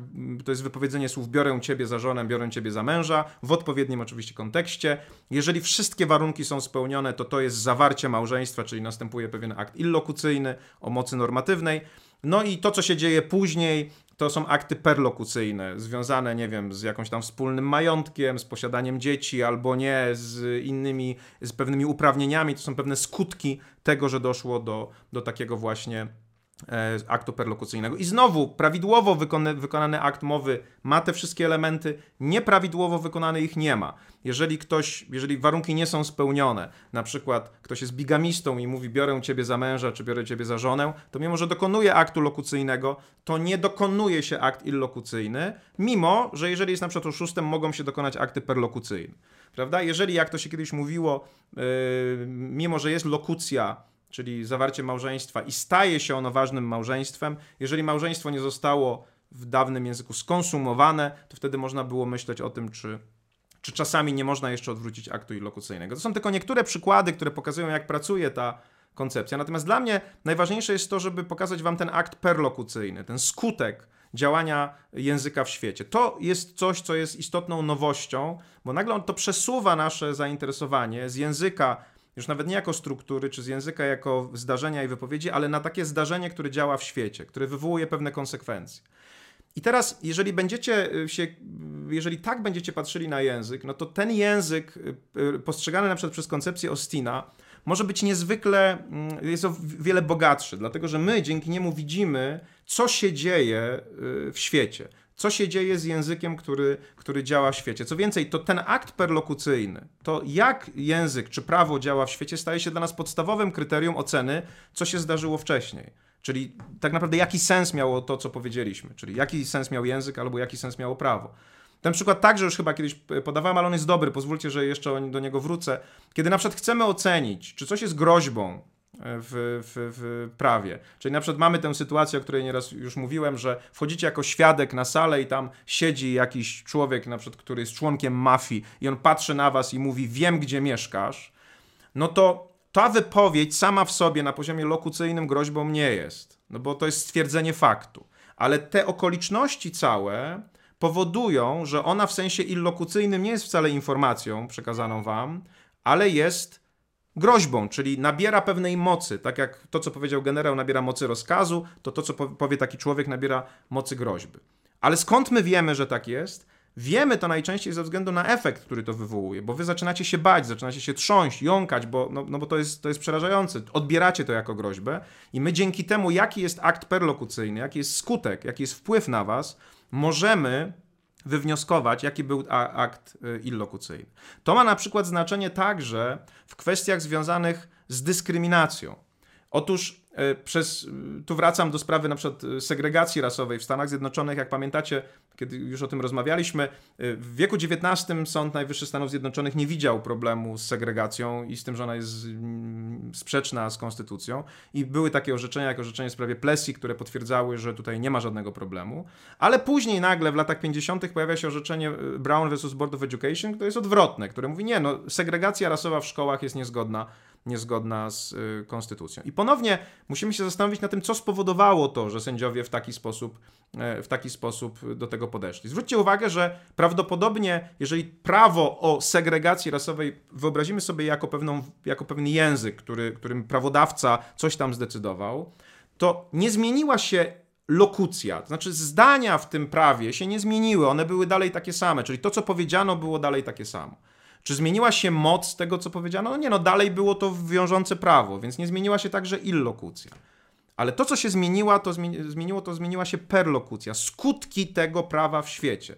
to jest wypowiedzenie słów biorę ciebie za żonę, biorę ciebie za męża, w odpowiednim oczywiście kontekście. Jeżeli wszystkie warunki są spełnione, to to jest zawarcie małżeństwa, czyli następuje pewien akt illokucyjny o mocy normatywnej. No i to, co się dzieje później, to są akty perlokucyjne, związane, nie wiem, z jakąś tam wspólnym majątkiem, z posiadaniem dzieci albo nie, z innymi, z pewnymi uprawnieniami. To są pewne skutki tego, że doszło do, do takiego właśnie aktu perlokucyjnego. I znowu, prawidłowo wykonany akt mowy ma te wszystkie elementy, nieprawidłowo wykonany ich nie ma. Jeżeli ktoś, jeżeli warunki nie są spełnione, na przykład ktoś jest bigamistą i mówi biorę ciebie za męża, czy biorę ciebie za żonę, to mimo, że dokonuje aktu lokucyjnego, to nie dokonuje się akt illokucyjny, mimo, że jeżeli jest na przykład oszustem, mogą się dokonać akty perlokucyjne. Prawda? Jeżeli, jak to się kiedyś mówiło, yy, mimo, że jest lokucja, czyli zawarcie małżeństwa i staje się ono ważnym małżeństwem, jeżeli małżeństwo nie zostało w dawnym języku skonsumowane, to wtedy można było myśleć o tym, czy, czy czasami nie można jeszcze odwrócić aktu ilokucyjnego. To są tylko niektóre przykłady, które pokazują, jak pracuje ta koncepcja. Natomiast dla mnie najważniejsze jest to, żeby pokazać wam ten akt perlokucyjny, ten skutek działania języka w świecie. To jest coś, co jest istotną nowością, bo nagle on to przesuwa nasze zainteresowanie z języka już nawet nie jako struktury czy z języka jako zdarzenia i wypowiedzi, ale na takie zdarzenie, które działa w świecie, które wywołuje pewne konsekwencje. I teraz, jeżeli będziecie y, się, jeżeli tak będziecie patrzyli na język, no to ten język y, y, postrzegany na przykład przez koncepcję Ostina może być niezwykle, mm, jest o wiele bogatszy, dlatego że my dzięki niemu widzimy, co się dzieje y, w świecie co się dzieje z językiem, który, który działa w świecie. Co więcej, to ten akt perlokucyjny, to jak język czy prawo działa w świecie, staje się dla nas podstawowym kryterium oceny, co się zdarzyło wcześniej. Czyli tak naprawdę jaki sens miało to, co powiedzieliśmy, czyli jaki sens miał język albo jaki sens miało prawo. Ten przykład także już chyba kiedyś podawałem, ale on jest dobry, pozwólcie, że jeszcze do niego wrócę. Kiedy na przykład chcemy ocenić, czy coś jest groźbą w, w, w, prawie. Czyli na przykład mamy tę sytuację, o której nieraz już mówiłem, że wchodzicie jako świadek na salę i tam siedzi jakiś człowiek, na przykład, który jest członkiem mafii i on patrzy na was i mówi, wiem gdzie mieszkasz, no to ta wypowiedź sama w sobie na poziomie lokucyjnym groźbą nie jest, no bo to jest stwierdzenie faktu. Ale te okoliczności całe powodują, że ona w sensie illokucyjnym nie jest wcale informacją przekazaną wam, ale jest groźbą, czyli nabiera pewnej mocy. Tak jak to, co powiedział generał, nabiera mocy rozkazu, to to, co powie taki człowiek, nabiera mocy groźby. Ale skąd my wiemy, że tak jest? Wiemy to najczęściej ze względu na efekt, który to wywołuje, bo wy zaczynacie się bać, zaczynacie się trząść, jąkać, bo, no, no bo to, jest, to jest przerażające. Odbieracie to jako groźbę i my dzięki temu, jaki jest akt perlokucyjny, jaki jest skutek, jaki jest wpływ na was, możemy wywnioskować, jaki był akt y, illokucyjny. To ma na przykład znaczenie także w kwestiach związanych z dyskryminacją. Otóż przez, tu wracam do sprawy na przykład e, segregacji rasowej w Stanach Zjednoczonych. Jak pamiętacie, kiedy już o tym rozmawialiśmy, e, w wieku XIX Sąd Najwyższy Stanów Zjednoczonych nie widział problemu z segregacją i z tym, że ona jest mm, sprzeczna z konstytucją. I były takie orzeczenia, jak orzeczenie w sprawie Plessy, które potwierdzały, że tutaj nie ma żadnego problemu. Ale później nagle w latach 50. pojawia się orzeczenie Brown vs. Board of Education, które jest odwrotne, które mówi, nie, no segregacja rasowa w szkołach jest niezgodna niezgodna z y, konstytucją. I ponownie musimy się zastanowić na tym, co spowodowało to, że sędziowie w taki sposób, e, w taki sposób do tego podeszli. Zwróćcie uwagę, że prawdopodobnie, jeżeli prawo o segregacji rasowej wyobrazimy sobie jako, pewną, jako pewien język, który, którym prawodawca coś tam zdecydował, to nie zmieniła się lokucja, to znaczy zdania w tym prawie się nie zmieniły, one były dalej takie same, czyli to, co powiedziano, było dalej takie samo. Czy zmieniła się moc tego, co powiedziano? No nie, no dalej było to wiążące prawo, więc nie zmieniła się także illokucja. Ale to, co się zmieniła, to zmieniło, to zmieniła się perlokucja, skutki tego prawa w świecie.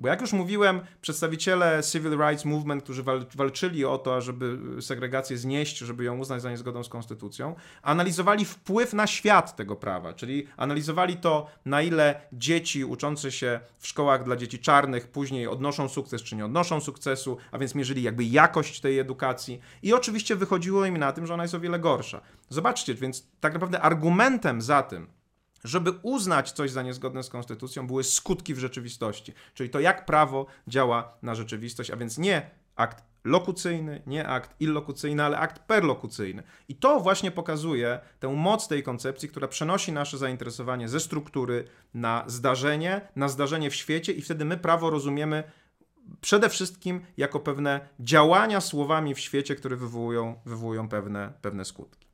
Bo jak już mówiłem, przedstawiciele Civil Rights Movement, którzy walczyli o to, żeby segregację znieść, żeby ją uznać za niezgodną z konstytucją, analizowali wpływ na świat tego prawa, czyli analizowali to, na ile dzieci uczące się w szkołach dla dzieci czarnych później odnoszą sukces czy nie odnoszą sukcesu, a więc mierzyli jakby jakość tej edukacji i oczywiście wychodziło im na tym, że ona jest o wiele gorsza. Zobaczcie, więc tak naprawdę argumentem za tym, żeby uznać coś za niezgodne z konstytucją, były skutki w rzeczywistości, czyli to, jak prawo działa na rzeczywistość, a więc nie akt lokucyjny, nie akt illokucyjny, ale akt perlokucyjny. I to właśnie pokazuje tę moc tej koncepcji, która przenosi nasze zainteresowanie ze struktury na zdarzenie, na zdarzenie w świecie, i wtedy my prawo rozumiemy przede wszystkim jako pewne działania słowami w świecie, które wywołują, wywołują pewne, pewne skutki.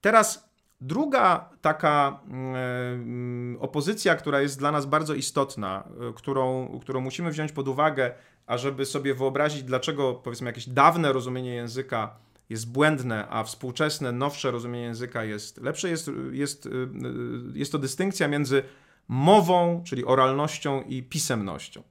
Teraz Druga taka mm, opozycja, która jest dla nas bardzo istotna, e, którą, którą musimy wziąć pod uwagę, ażeby sobie wyobrazić, dlaczego powiedzmy jakieś dawne rozumienie języka jest błędne, a współczesne, nowsze rozumienie języka jest lepsze, jest, jest, e, jest to dystynkcja między mową, czyli oralnością i pisemnością.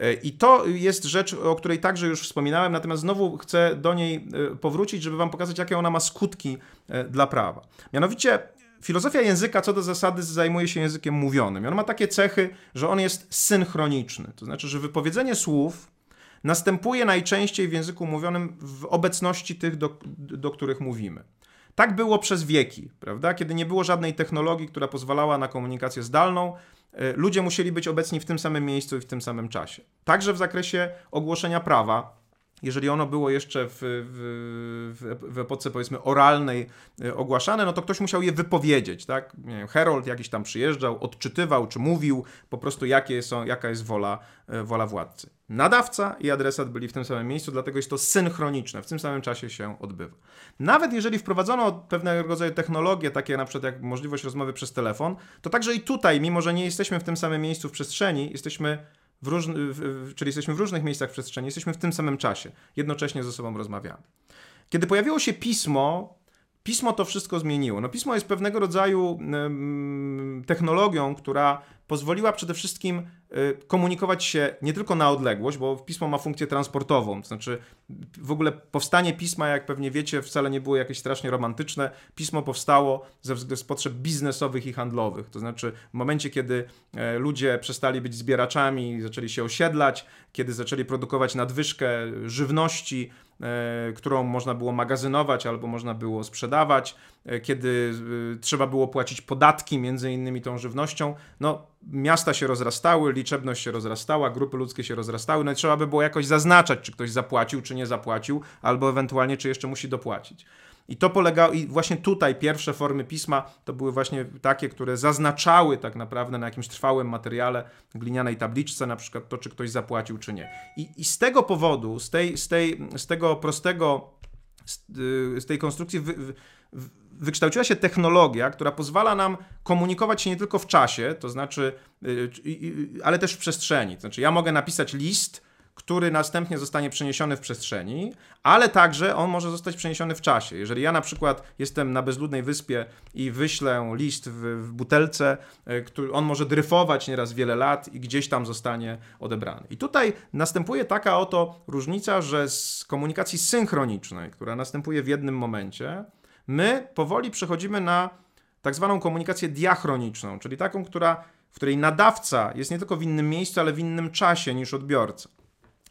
E, I to jest rzecz, o której także już wspominałem, natomiast znowu chcę do niej e, powrócić, żeby Wam pokazać, jakie ona ma skutki e, dla prawa. Mianowicie, filozofia języka co do zasady zajmuje się językiem mówionym. I on ma takie cechy, że on jest synchroniczny. To znaczy, że wypowiedzenie słów następuje najczęściej w języku mówionym w obecności tych, do, do których mówimy. Tak było przez wieki, prawda? Kiedy nie było żadnej technologii, która pozwalała na komunikację zdalną, E, ludzie musieli być obecni w tym samym miejscu i w tym samym czasie. Także w zakresie ogłoszenia prawa, jeżeli ono było jeszcze w, w, w, epoce powiedzmy oralnej e, ogłaszane, no to ktoś musiał je wypowiedzieć, tak? Nie wiem, Herold jakiś tam przyjeżdżał, odczytywał czy mówił po prostu jakie są, jaka jest wola, e, wola władcy. Nadawca i adresat byli w tym samym miejscu, dlatego jest to synchroniczne, w tym samym czasie się odbywa. Nawet jeżeli wprowadzono pewnego rodzaju technologie, takie na przykład jak możliwość rozmowy przez telefon, to także i tutaj, mimo że nie jesteśmy w tym samym miejscu w przestrzeni, jesteśmy w, czyli jesteśmy w różnych miejscach w przestrzeni, jesteśmy w tym samym czasie, jednocześnie ze sobą rozmawiamy. Kiedy pojawiło się pismo, pismo to wszystko zmieniło. No, pismo jest pewnego rodzaju technologią, która pozwoliła przede wszystkim y, komunikować się nie tylko na odległość, bo pismo ma funkcję transportową, to znaczy w ogóle powstanie pisma, jak pewnie wiecie, wcale nie było jakieś strasznie romantyczne. Pismo powstało ze z potrzeb biznesowych i handlowych, to znaczy w momencie, kiedy e, ludzie przestali być zbieraczami, zaczęli się osiedlać, kiedy zaczęli produkować nadwyżkę żywności, którą można było magazynować albo można było sprzedawać, e, kiedy trzeba było płacić podatki między innymi tą żywnością, no miasta się rozrastały, liczebność się rozrastała, grupy ludzkie się rozrastały, no i trzeba by było jakoś zaznaczać, czy ktoś zapłacił, czy nie zapłacił, albo ewentualnie, czy jeszcze musi dopłacić. I to polegało, i właśnie tutaj pierwsze formy pisma to były właśnie takie, które zaznaczały tak naprawdę na jakimś trwałym materiale, glinianej tabliczce, na przykład to, czy ktoś zapłacił, czy nie. I, i z tego powodu, z, tej, z, tej, z tego prostego, z, y, z tej konstrukcji wy, wy, wykształciła się technologia, która pozwala nam komunikować się nie tylko w czasie, to znaczy, y, ale też w przestrzeni. To znaczy, ja mogę napisać list, który następnie zostanie przeniesiony w przestrzeni, ale także on może zostać przeniesiony w czasie. Jeżeli ja na przykład jestem na bezludnej wyspie i wyślę list w, w butelce, y, który on może dryfować nieraz wiele lat i gdzieś tam zostanie odebrany. I tutaj następuje taka oto różnica, że z komunikacji synchronicznej, która następuje w jednym momencie, My powoli przechodzimy na tak zwaną komunikację diachroniczną, czyli taką, która, w której nadawca jest nie tylko w innym miejscu, ale w innym czasie niż odbiorca.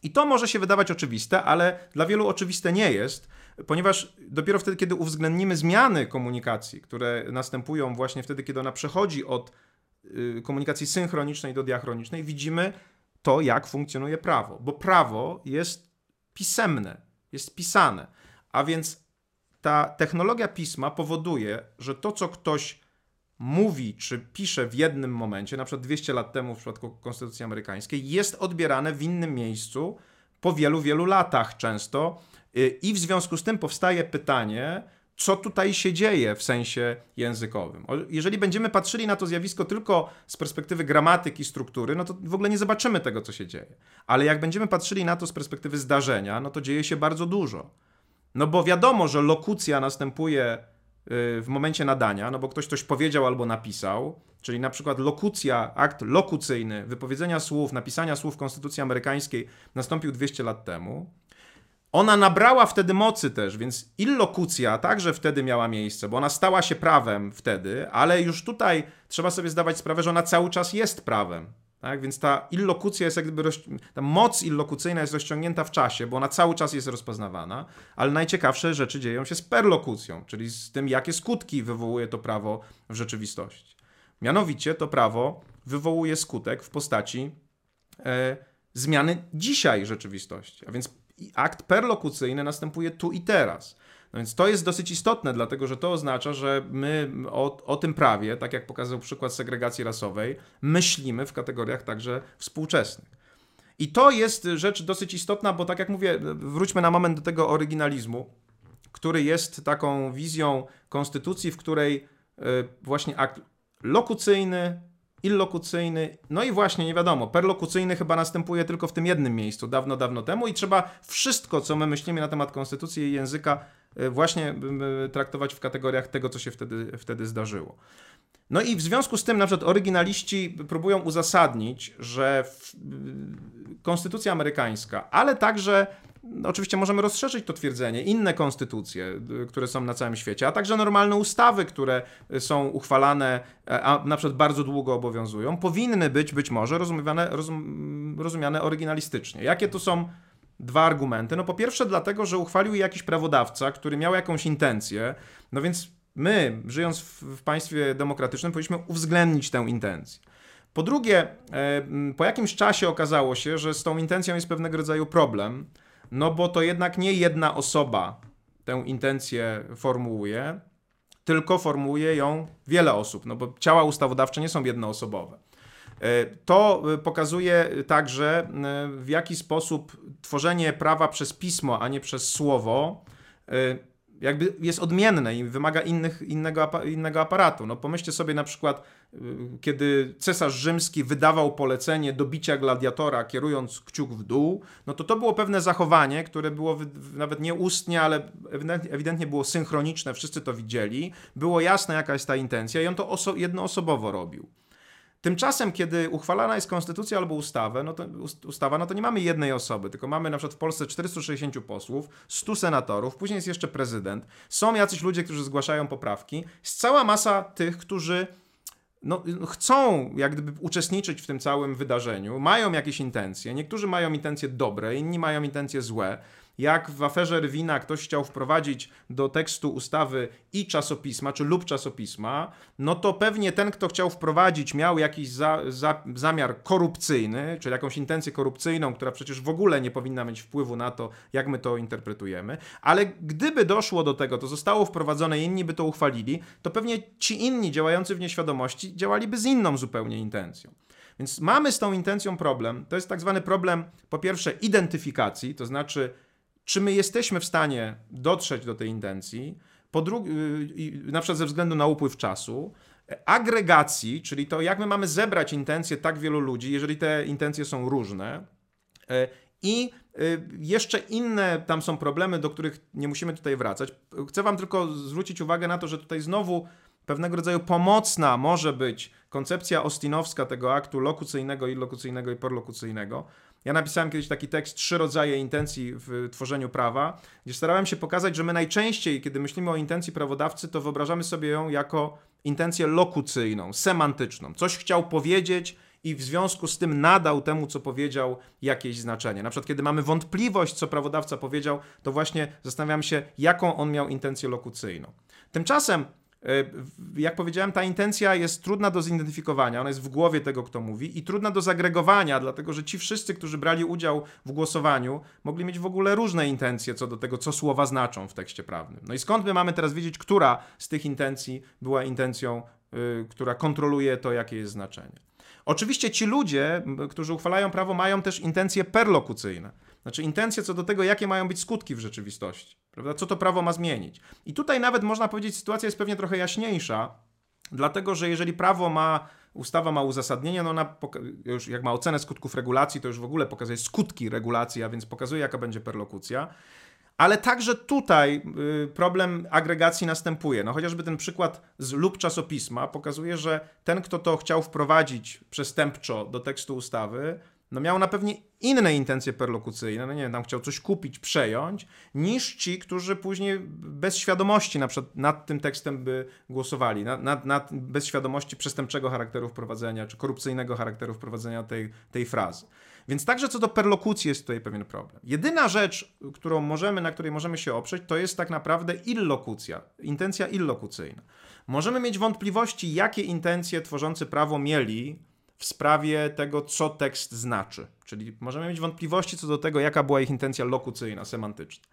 I to może się wydawać oczywiste, ale dla wielu oczywiste nie jest, ponieważ dopiero wtedy, kiedy uwzględnimy zmiany komunikacji, które następują właśnie wtedy, kiedy ona przechodzi od y, komunikacji synchronicznej do diachronicznej, widzimy to, jak funkcjonuje prawo. Bo prawo jest pisemne, jest pisane. A więc ta technologia pisma powoduje, że to, co ktoś mówi czy pisze w jednym momencie, na przykład 200 lat temu w przypadku Konstytucji Amerykańskiej, jest odbierane w innym miejscu po wielu, wielu latach często. Y, I w związku z tym powstaje pytanie, co tutaj się dzieje w sensie językowym. Jeżeli będziemy patrzyli na to zjawisko tylko z perspektywy gramatyki, struktury, no to w ogóle nie zobaczymy tego, co się dzieje. Ale jak będziemy patrzyli na to z perspektywy zdarzenia, no to dzieje się bardzo dużo. No bo wiadomo, że lokucja następuje w momencie nadania, no bo ktoś coś powiedział albo napisał, czyli na przykład lokucja, akt lokucyjny, wypowiedzenia słów, napisania słów Konstytucji Amerykańskiej nastąpił 200 lat temu. Ona nabrała wtedy mocy też, więc illokucja także wtedy miała miejsce, bo ona stała się prawem wtedy, ale już tutaj trzeba sobie zdawać sprawę, że ona cały czas jest prawem. Tak? Więc ta illokucja jest jak gdyby, roz... ta moc illokucyjna jest rozciągnięta w czasie, bo ona cały czas jest rozpoznawana, ale najciekawsze rzeczy dzieją się z perlokucją, czyli z tym, jakie skutki wywołuje to prawo w rzeczywistości. Mianowicie to prawo wywołuje skutek w postaci e, zmiany dzisiaj rzeczywistości, a więc akt perlokucyjny następuje tu i teraz. No więc to jest dosyć istotne, dlatego że to oznacza, że my o, o tym prawie, tak jak pokazał przykład segregacji rasowej, myślimy w kategoriach także współczesnych. I to jest rzecz dosyć istotna, bo tak jak mówię, wróćmy na moment do tego oryginalizmu, który jest taką wizją konstytucji, w której e, właśnie akt lokucyjny, illokucyjny, no i właśnie nie wiadomo, perlokucyjny chyba następuje tylko w tym jednym miejscu, dawno, dawno temu i trzeba wszystko, co my myślimy na temat konstytucji i języka, E, właśnie traktować w kategoriach tego, co się wtedy, wtedy zdarzyło. No i w związku z tym na przykład oryginaliści próbują uzasadnić, że konstytucja amerykańska, ale także oczywiście możemy rozszerzyć to twierdzenie, inne konstytucje, które są na całym świecie, a także normalne ustawy, które są uchwalane, e, a na przykład bardzo długo obowiązują, powinny być być może rozumiane, rozum, rozumiane oryginalistycznie. Jakie to są dwa argumenty. No po pierwsze dlatego, że uchwalił je jakiś prawodawca, który miał jakąś intencję, no więc my, żyjąc w, w państwie demokratycznym, powinniśmy uwzględnić tę intencję. Po drugie, e, po jakimś czasie okazało się, że z tą intencją jest pewnego rodzaju problem, no bo to jednak nie jedna osoba tę intencję formułuje, tylko formułuje ją wiele osób, no bo ciała ustawodawcze nie są jednoosobowe. E, to e, pokazuje także, e, w jaki sposób tworzenie prawa przez pismo, a nie przez słowo, jakby jest odmienne i wymaga innych, innego, innego aparatu. No pomyślcie sobie na przykład, y, kiedy cesarz rzymski wydawał polecenie do bicia gladiatora, kierując kciuk w dół, no to to było pewne zachowanie, które było nawet nie ustnie, ale ewidentnie było synchroniczne, wszyscy to widzieli, było jasne jaka jest ta intencja i on to oso jednoosobowo robił. Tymczasem, kiedy uchwalana jest konstytucja albo ustawa, no to, ustawa, no to nie mamy jednej osoby, tylko mamy na przykład w Polsce 460 posłów, 100 senatorów, później jest jeszcze prezydent, są jacyś ludzie, którzy zgłaszają poprawki, jest cała masa tych, którzy no, chcą jak gdyby uczestniczyć w tym całym wydarzeniu, mają jakieś intencje, niektórzy mają intencje dobre, inni mają intencje złe, jak w aferze Rwina ktoś chciał wprowadzić do tekstu ustawy i czasopisma, czy lub czasopisma, no to pewnie ten, kto chciał wprowadzić, miał jakiś za, za, zamiar korupcyjny, czy jakąś intencję korupcyjną, która przecież w ogóle nie powinna mieć wpływu na to, jak my to interpretujemy. Ale gdyby doszło do tego, to zostało wprowadzone i inni by to uchwalili, to pewnie ci inni działający w nieświadomości działaliby z inną zupełnie intencją. Więc mamy z tą intencją problem. To jest tak zwany problem, po pierwsze, identyfikacji, to znaczy czy my jesteśmy w stanie dotrzeć do tej intencji, po drugie, na przykład ze względu na upływ czasu, agregacji, czyli to, jak my mamy zebrać intencje tak wielu ludzi, jeżeli te intencje są różne. E, I e, jeszcze inne tam są problemy, do których nie musimy tutaj wracać. Chcę Wam tylko zwrócić uwagę na to, że tutaj znowu pewnego rodzaju pomocna może być koncepcja ostinowska tego aktu lokucyjnego, illokucyjnego i perlokucyjnego. Ja napisałem kiedyś taki tekst, trzy rodzaje intencji w tworzeniu prawa, gdzie starałem się pokazać, że my najczęściej, kiedy myślimy o intencji prawodawcy, to wyobrażamy sobie ją jako intencję lokucyjną, semantyczną. Coś chciał powiedzieć i w związku z tym nadał temu, co powiedział, jakieś znaczenie. Na przykład, kiedy mamy wątpliwość, co prawodawca powiedział, to właśnie zastanawiam się, jaką on miał intencję lokucyjną. Tymczasem jak powiedziałem, ta intencja jest trudna do zidentyfikowania, ona jest w głowie tego, kto mówi, i trudna do zagregowania, dlatego że ci wszyscy, którzy brali udział w głosowaniu, mogli mieć w ogóle różne intencje co do tego, co słowa znaczą w tekście prawnym. No i skąd my mamy teraz wiedzieć, która z tych intencji była intencją, yy, która kontroluje to, jakie jest znaczenie? Oczywiście ci ludzie, którzy uchwalają prawo, mają też intencje perlokucyjne. Znaczy intencje co do tego, jakie mają być skutki w rzeczywistości. Prawda? Co to prawo ma zmienić. I tutaj nawet można powiedzieć, sytuacja jest pewnie trochę jaśniejsza, dlatego że jeżeli prawo ma ustawa ma uzasadnienie, no ona już jak ma ocenę skutków regulacji, to już w ogóle pokazuje skutki regulacji, a więc pokazuje, jaka będzie perlokucja. Ale także tutaj y, problem agregacji następuje. No chociażby ten przykład z lub czasopisma pokazuje, że ten, kto to chciał wprowadzić przestępczo do tekstu ustawy, no miał na pewno inne intencje perlokucyjne, no nie wiem, tam chciał coś kupić, przejąć, niż ci, którzy później bez świadomości na przykład nad tym tekstem by głosowali, nad, nad, nad bez świadomości przestępczego charakteru wprowadzenia, czy korupcyjnego charakteru wprowadzenia tej, tej frazy. Więc także co do perlokucji jest tutaj pewien problem. Jedyna rzecz, którą możemy, na której możemy się oprzeć, to jest tak naprawdę illokucja, intencja illokucyjna. Możemy mieć wątpliwości, jakie intencje tworzący prawo mieli w sprawie tego, co tekst znaczy. Czyli możemy mieć wątpliwości co do tego, jaka była ich intencja lokucyjna, semantyczna.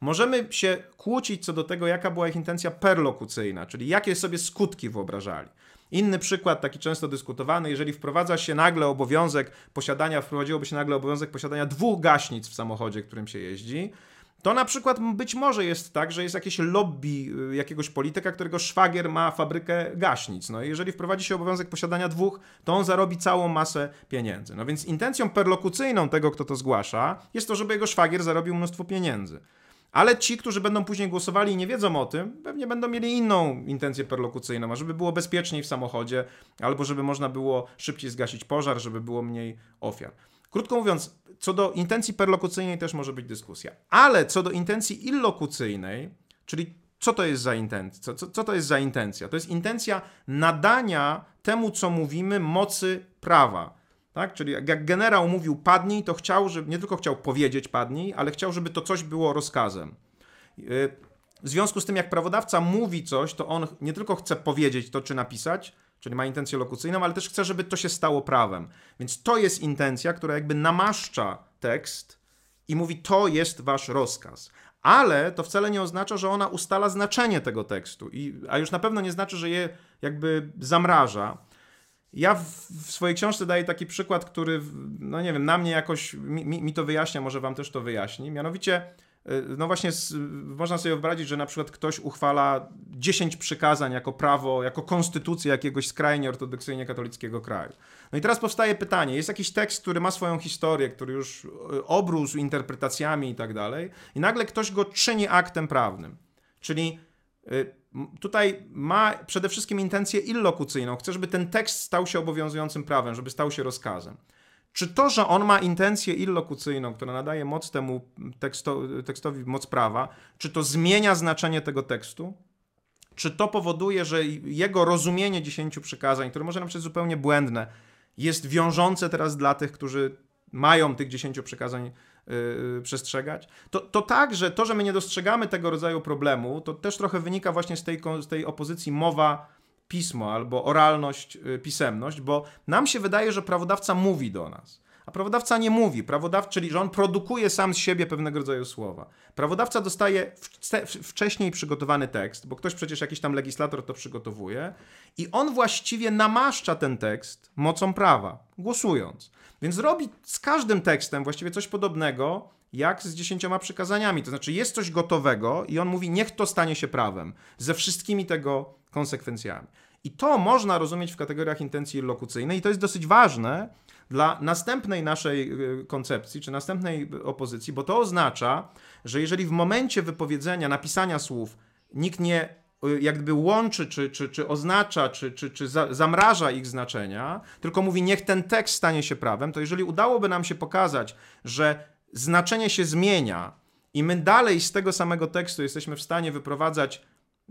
Możemy się kłócić co do tego, jaka była ich intencja perlokucyjna, czyli jakie sobie skutki wyobrażali. Inny przykład, taki często dyskutowany, jeżeli wprowadza się nagle obowiązek posiadania, wprowadziłoby się nagle obowiązek posiadania dwóch gaśnic w samochodzie, którym się jeździ, to na przykład być może jest tak, że jest jakieś lobby y, jakiegoś polityka, którego szwagier ma fabrykę gaśnic. No i jeżeli wprowadzi się obowiązek posiadania dwóch, to on zarobi całą masę pieniędzy. No więc intencją perlokucyjną tego, kto to zgłasza, jest to, żeby jego szwagier zarobił mnóstwo pieniędzy. Ale ci, którzy będą później głosowali i nie wiedzą o tym, pewnie będą mieli inną intencję perlokucyjną, a żeby było bezpieczniej w samochodzie, albo żeby można było szybciej zgasić pożar, żeby było mniej ofiar. Krótko mówiąc, co do intencji perlokucyjnej też może być dyskusja. Ale co do intencji illokucyjnej, czyli co to jest za intencja? Co, co to jest za intencja? To jest intencja nadania temu, co mówimy, mocy prawa. Tak? Czyli jak generał mówił padnij, to chciał, żeby nie tylko chciał powiedzieć padnij, ale chciał, żeby to coś było rozkazem. Y, w związku z tym, jak prawodawca mówi coś, to on nie tylko chce powiedzieć to czy napisać, czyli ma intencję lokucyjną, ale też chce, żeby to się stało prawem. Więc to jest intencja, która jakby namaszcza tekst i mówi, to jest wasz rozkaz. Ale to wcale nie oznacza, że ona ustala znaczenie tego tekstu, I, a już na pewno nie znaczy, że je jakby zamraża. Ja w, w swojej książce daję taki przykład, który, no nie wiem, na mnie jakoś mi, mi to wyjaśnia, może wam też to wyjaśni. Mianowicie no właśnie z, można sobie wyobrazić, że na przykład ktoś uchwala 10 przykazań jako prawo, jako konstytucję jakiegoś skrajnie ortodoksyjnie katolickiego kraju. No i teraz powstaje pytanie, jest jakiś tekst, który ma swoją historię, który już y, obrósł interpretacjami i tak dalej i nagle ktoś go czyni aktem prawnym. Czyli y, tutaj ma przede wszystkim intencję illokucyjną. Chce, żeby ten tekst stał się obowiązującym prawem, żeby stał się rozkazem. Czy to, że on ma intencję illokucyjną, która nadaje moc temu teksto, tekstowi, moc prawa, czy to zmienia znaczenie tego tekstu? Czy to powoduje, że jego rozumienie dziesięciu przykazań, które może nam być zupełnie błędne, jest wiążące teraz dla tych, którzy mają tych dziesięciu przykazań yy, przestrzegać? To, to tak, że to, że my nie dostrzegamy tego rodzaju problemu, to też trochę wynika właśnie z tej, z tej opozycji mowa pismo albo oralność, y, pisemność, bo nam się wydaje, że prawodawca mówi do nas. A prawodawca nie mówi, prawodawca, czyli że on produkuje sam z siebie pewnego rodzaju słowa. Prawodawca dostaje wcześniej przygotowany tekst, bo ktoś przecież jakiś tam legislator to przygotowuje, i on właściwie namaszcza ten tekst mocą prawa, głosując. Więc robi z każdym tekstem właściwie coś podobnego, jak z dziesięcioma przykazaniami. To znaczy, jest coś gotowego i on mówi, niech to stanie się prawem, ze wszystkimi tego konsekwencjami. I to można rozumieć w kategoriach intencji lokucyjnej, i to jest dosyć ważne dla następnej naszej y, koncepcji, czy następnej opozycji, bo to oznacza, że jeżeli w momencie wypowiedzenia, napisania słów nikt nie y, jakby łączy, czy, czy, czy oznacza, czy, czy, czy zamraża ich znaczenia, tylko mówi, niech ten tekst stanie się prawem, to jeżeli udałoby nam się pokazać, że znaczenie się zmienia i my dalej z tego samego tekstu jesteśmy w stanie wyprowadzać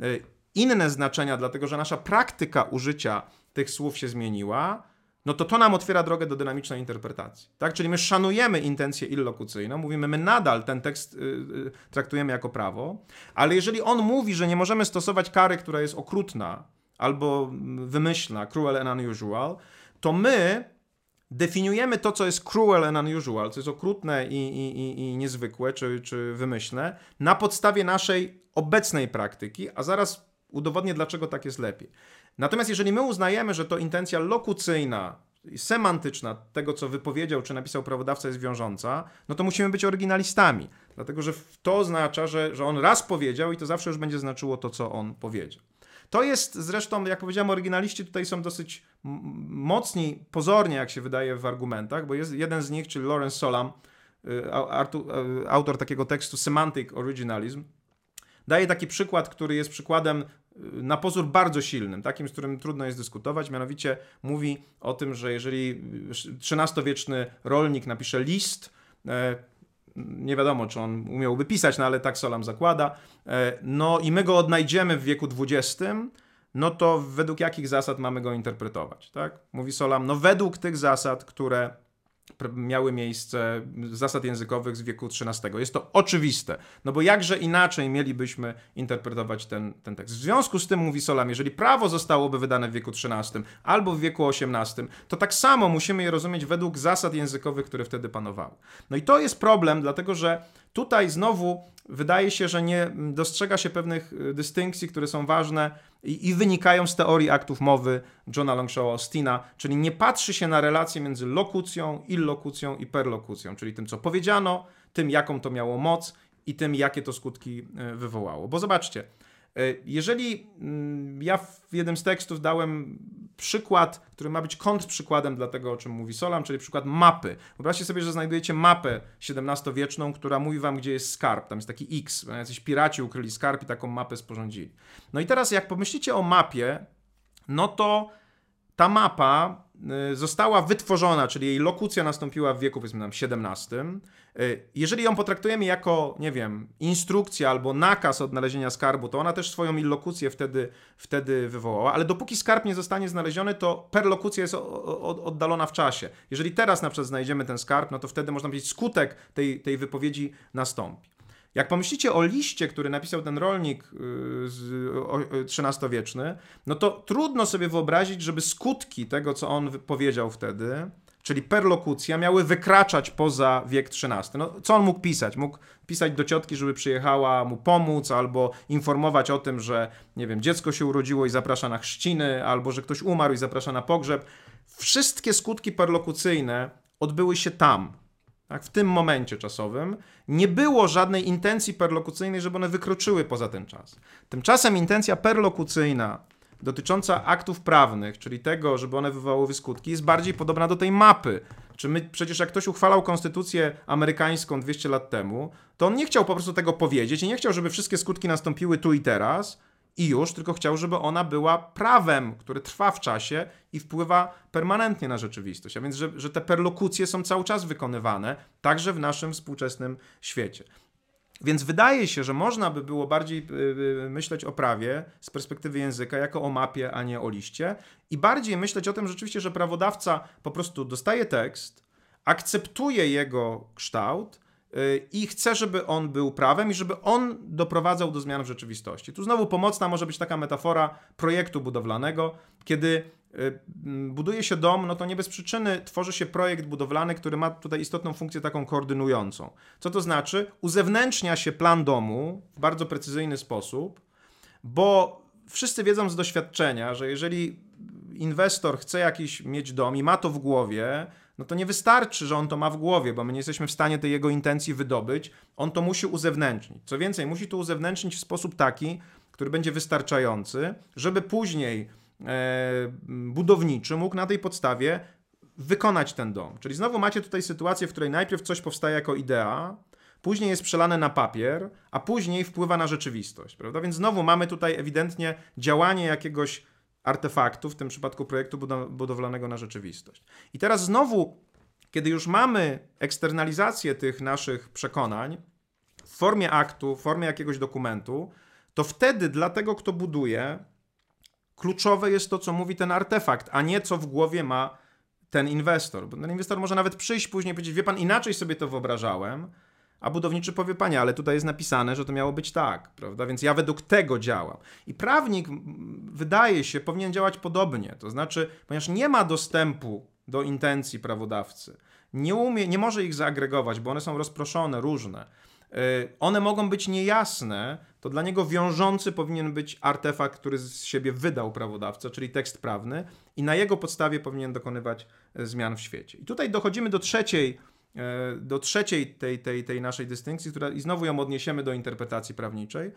y, inne znaczenia, dlatego że nasza praktyka użycia tych słów się zmieniła, no to to nam otwiera drogę do dynamicznej interpretacji. Tak? Czyli my szanujemy intencję illokucyjną, mówimy, my nadal ten tekst y, y, traktujemy jako prawo, ale jeżeli on mówi, że nie możemy stosować kary, która jest okrutna albo wymyślna, cruel and unusual, to my definiujemy to, co jest cruel and unusual, co jest okrutne i, i, i niezwykłe czy, czy wymyślne, na podstawie naszej obecnej praktyki, a zaraz udowodnię, dlaczego tak jest lepiej. Natomiast jeżeli my uznajemy, że to intencja lokucyjna, semantyczna tego, co wypowiedział czy napisał prawodawca jest wiążąca, no to musimy być oryginalistami. Dlatego, że to oznacza, że, że on raz powiedział i to zawsze już będzie znaczyło to, co on powiedział. To jest zresztą, jak powiedziałem, oryginaliści tutaj są dosyć mocni, pozornie, jak się wydaje, w argumentach, bo jest jeden z nich, czyli Lawrence Solam, y, y, autor takiego tekstu Semantic Originalism, daje taki przykład, który jest przykładem y, na pozór bardzo silnym, takim, z którym trudno jest dyskutować, mianowicie mówi o tym, że jeżeli XIII-wieczny rolnik napisze list, e, nie wiadomo, czy on umiałby pisać, no ale tak Solam zakłada, e, no i my go odnajdziemy w wieku XX, no to według jakich zasad mamy go interpretować, tak? Mówi Solam, no według tych zasad, które miały miejsce zasad językowych z wieku XIII. Jest to oczywiste, no bo jakże inaczej mielibyśmy interpretować ten, ten tekst. W związku z tym, mówi Solam, jeżeli prawo zostałoby wydane w wieku XIII albo w wieku XVIII, to tak samo musimy je rozumieć według zasad językowych, które wtedy panowały. No i to jest problem, dlatego że tutaj znowu wydaje się, że nie dostrzega się pewnych y, dystynkcji, które są ważne i, wynikają z teorii aktów mowy Johna Longshaw Austina, czyli nie patrzy się na relacje między lokucją, illokucją i perlokucją, czyli tym, co powiedziano, tym, jaką to miało moc i tym, jakie to skutki y, wywołało. Bo zobaczcie, jeżeli mm, ja w jednym z tekstów dałem przykład, który ma być kontrprzykładem dla tego, o czym mówi Solam, czyli przykład mapy. Wyobraźcie sobie, że znajdujecie mapę XVII-wieczną, która mówi wam, gdzie jest skarb. Tam jest taki X, jacyś piraci ukryli skarb i taką mapę sporządzili. No i teraz, jak pomyślicie o mapie, no to ta mapa została wytworzona, czyli jej lokucja nastąpiła w wieku powiedzmy nam XVII. Y, jeżeli ją potraktujemy jako, nie wiem, instrukcja albo nakaz odnalezienia skarbu, to ona też swoją illokucję wtedy, wtedy wywołała, ale dopóki skarb nie zostanie znaleziony, to perlokucja jest oddalona w czasie. Jeżeli teraz na przykład znajdziemy ten skarb, no to wtedy można powiedzieć skutek tej, tej wypowiedzi nastąpi. Jak pomyślicie o liście, który napisał ten rolnik XIII-wieczny, y, no to trudno sobie wyobrazić, żeby skutki tego, co on powiedział wtedy, czyli perlokucja, miały wykraczać poza wiek XIII. No, co on mógł pisać? Mógł pisać do ciotki, żeby przyjechała mu pomóc, albo informować o tym, że, nie wiem, dziecko się urodziło i zaprasza na chrzciny, albo że ktoś umarł i zaprasza na pogrzeb. Wszystkie skutki perlokucyjne odbyły się tam, tak, w tym momencie czasowym, nie było żadnej intencji perlokucyjnej, żeby one wykroczyły poza ten czas. Tymczasem intencja perlokucyjna dotycząca aktów prawnych, czyli tego, żeby one wywołały skutki, jest bardziej podobna do tej mapy. Czy my, przecież jak ktoś uchwalał konstytucję amerykańską 200 lat temu, to on nie chciał po prostu tego powiedzieć i nie chciał, żeby wszystkie skutki nastąpiły tu i teraz, i już, tylko chciał, żeby ona była prawem, które trwa w czasie i wpływa permanentnie na rzeczywistość. A więc, że, że te perlokucje są cały czas wykonywane, także w naszym współczesnym świecie. Więc wydaje się, że można by było bardziej y, y, myśleć o prawie z perspektywy języka jako o mapie, a nie o liście, i bardziej myśleć o tym rzeczywiście, że prawodawca po prostu dostaje tekst, akceptuje jego kształt i chce, żeby on był prawem i żeby on doprowadzał do zmian w rzeczywistości. Tu znowu pomocna może być taka metafora projektu budowlanego, kiedy Y, buduje się dom, no to nie bez przyczyny tworzy się projekt budowlany, który ma tutaj istotną funkcję taką koordynującą. Co to znaczy? Uzewnętrznia się plan domu w bardzo precyzyjny sposób, bo wszyscy wiedzą z doświadczenia, że jeżeli inwestor chce jakiś mieć dom i ma to w głowie, no to nie wystarczy, że on to ma w głowie, bo my nie jesteśmy w stanie tej jego intencji wydobyć. On to musi uzewnętrznić. Co więcej, musi to uzewnętrznić w sposób taki, który będzie wystarczający, żeby później E, budowniczy mógł na tej podstawie wykonać ten dom. Czyli znowu macie tutaj sytuację, w której najpierw coś powstaje jako idea, później jest przelane na papier, a później wpływa na rzeczywistość, prawda? Więc znowu mamy tutaj ewidentnie działanie jakiegoś artefaktu, w tym przypadku projektu budowlanego na rzeczywistość. I teraz znowu, kiedy już mamy eksternalizację tych naszych przekonań w formie aktu, w formie jakiegoś dokumentu, to wtedy dla tego, kto buduje, kluczowe jest to, co mówi ten artefakt, a nie co w głowie ma ten inwestor. Bo ten inwestor może nawet przyjść później i powiedzieć, wie pan, inaczej sobie to wyobrażałem, a budowniczy powie, panie, ale tutaj jest napisane, że to miało być tak, prawda? Więc ja według tego działam. I prawnik, wydaje się, powinien działać podobnie. To znaczy, ponieważ nie ma dostępu do intencji prawodawcy, nie, umie, nie może ich zaagregować, bo one są rozproszone, różne E, one mogą być niejasne, to dla niego wiążący powinien być artefakt, który z siebie wydał prawodawca, czyli tekst prawny, i na jego podstawie powinien dokonywać e, zmian w świecie. I tutaj dochodzimy do trzeciej, do trzeciej tej, tej, tej naszej dystynkcji, która, i znowu ją odniesiemy do interpretacji prawniczej.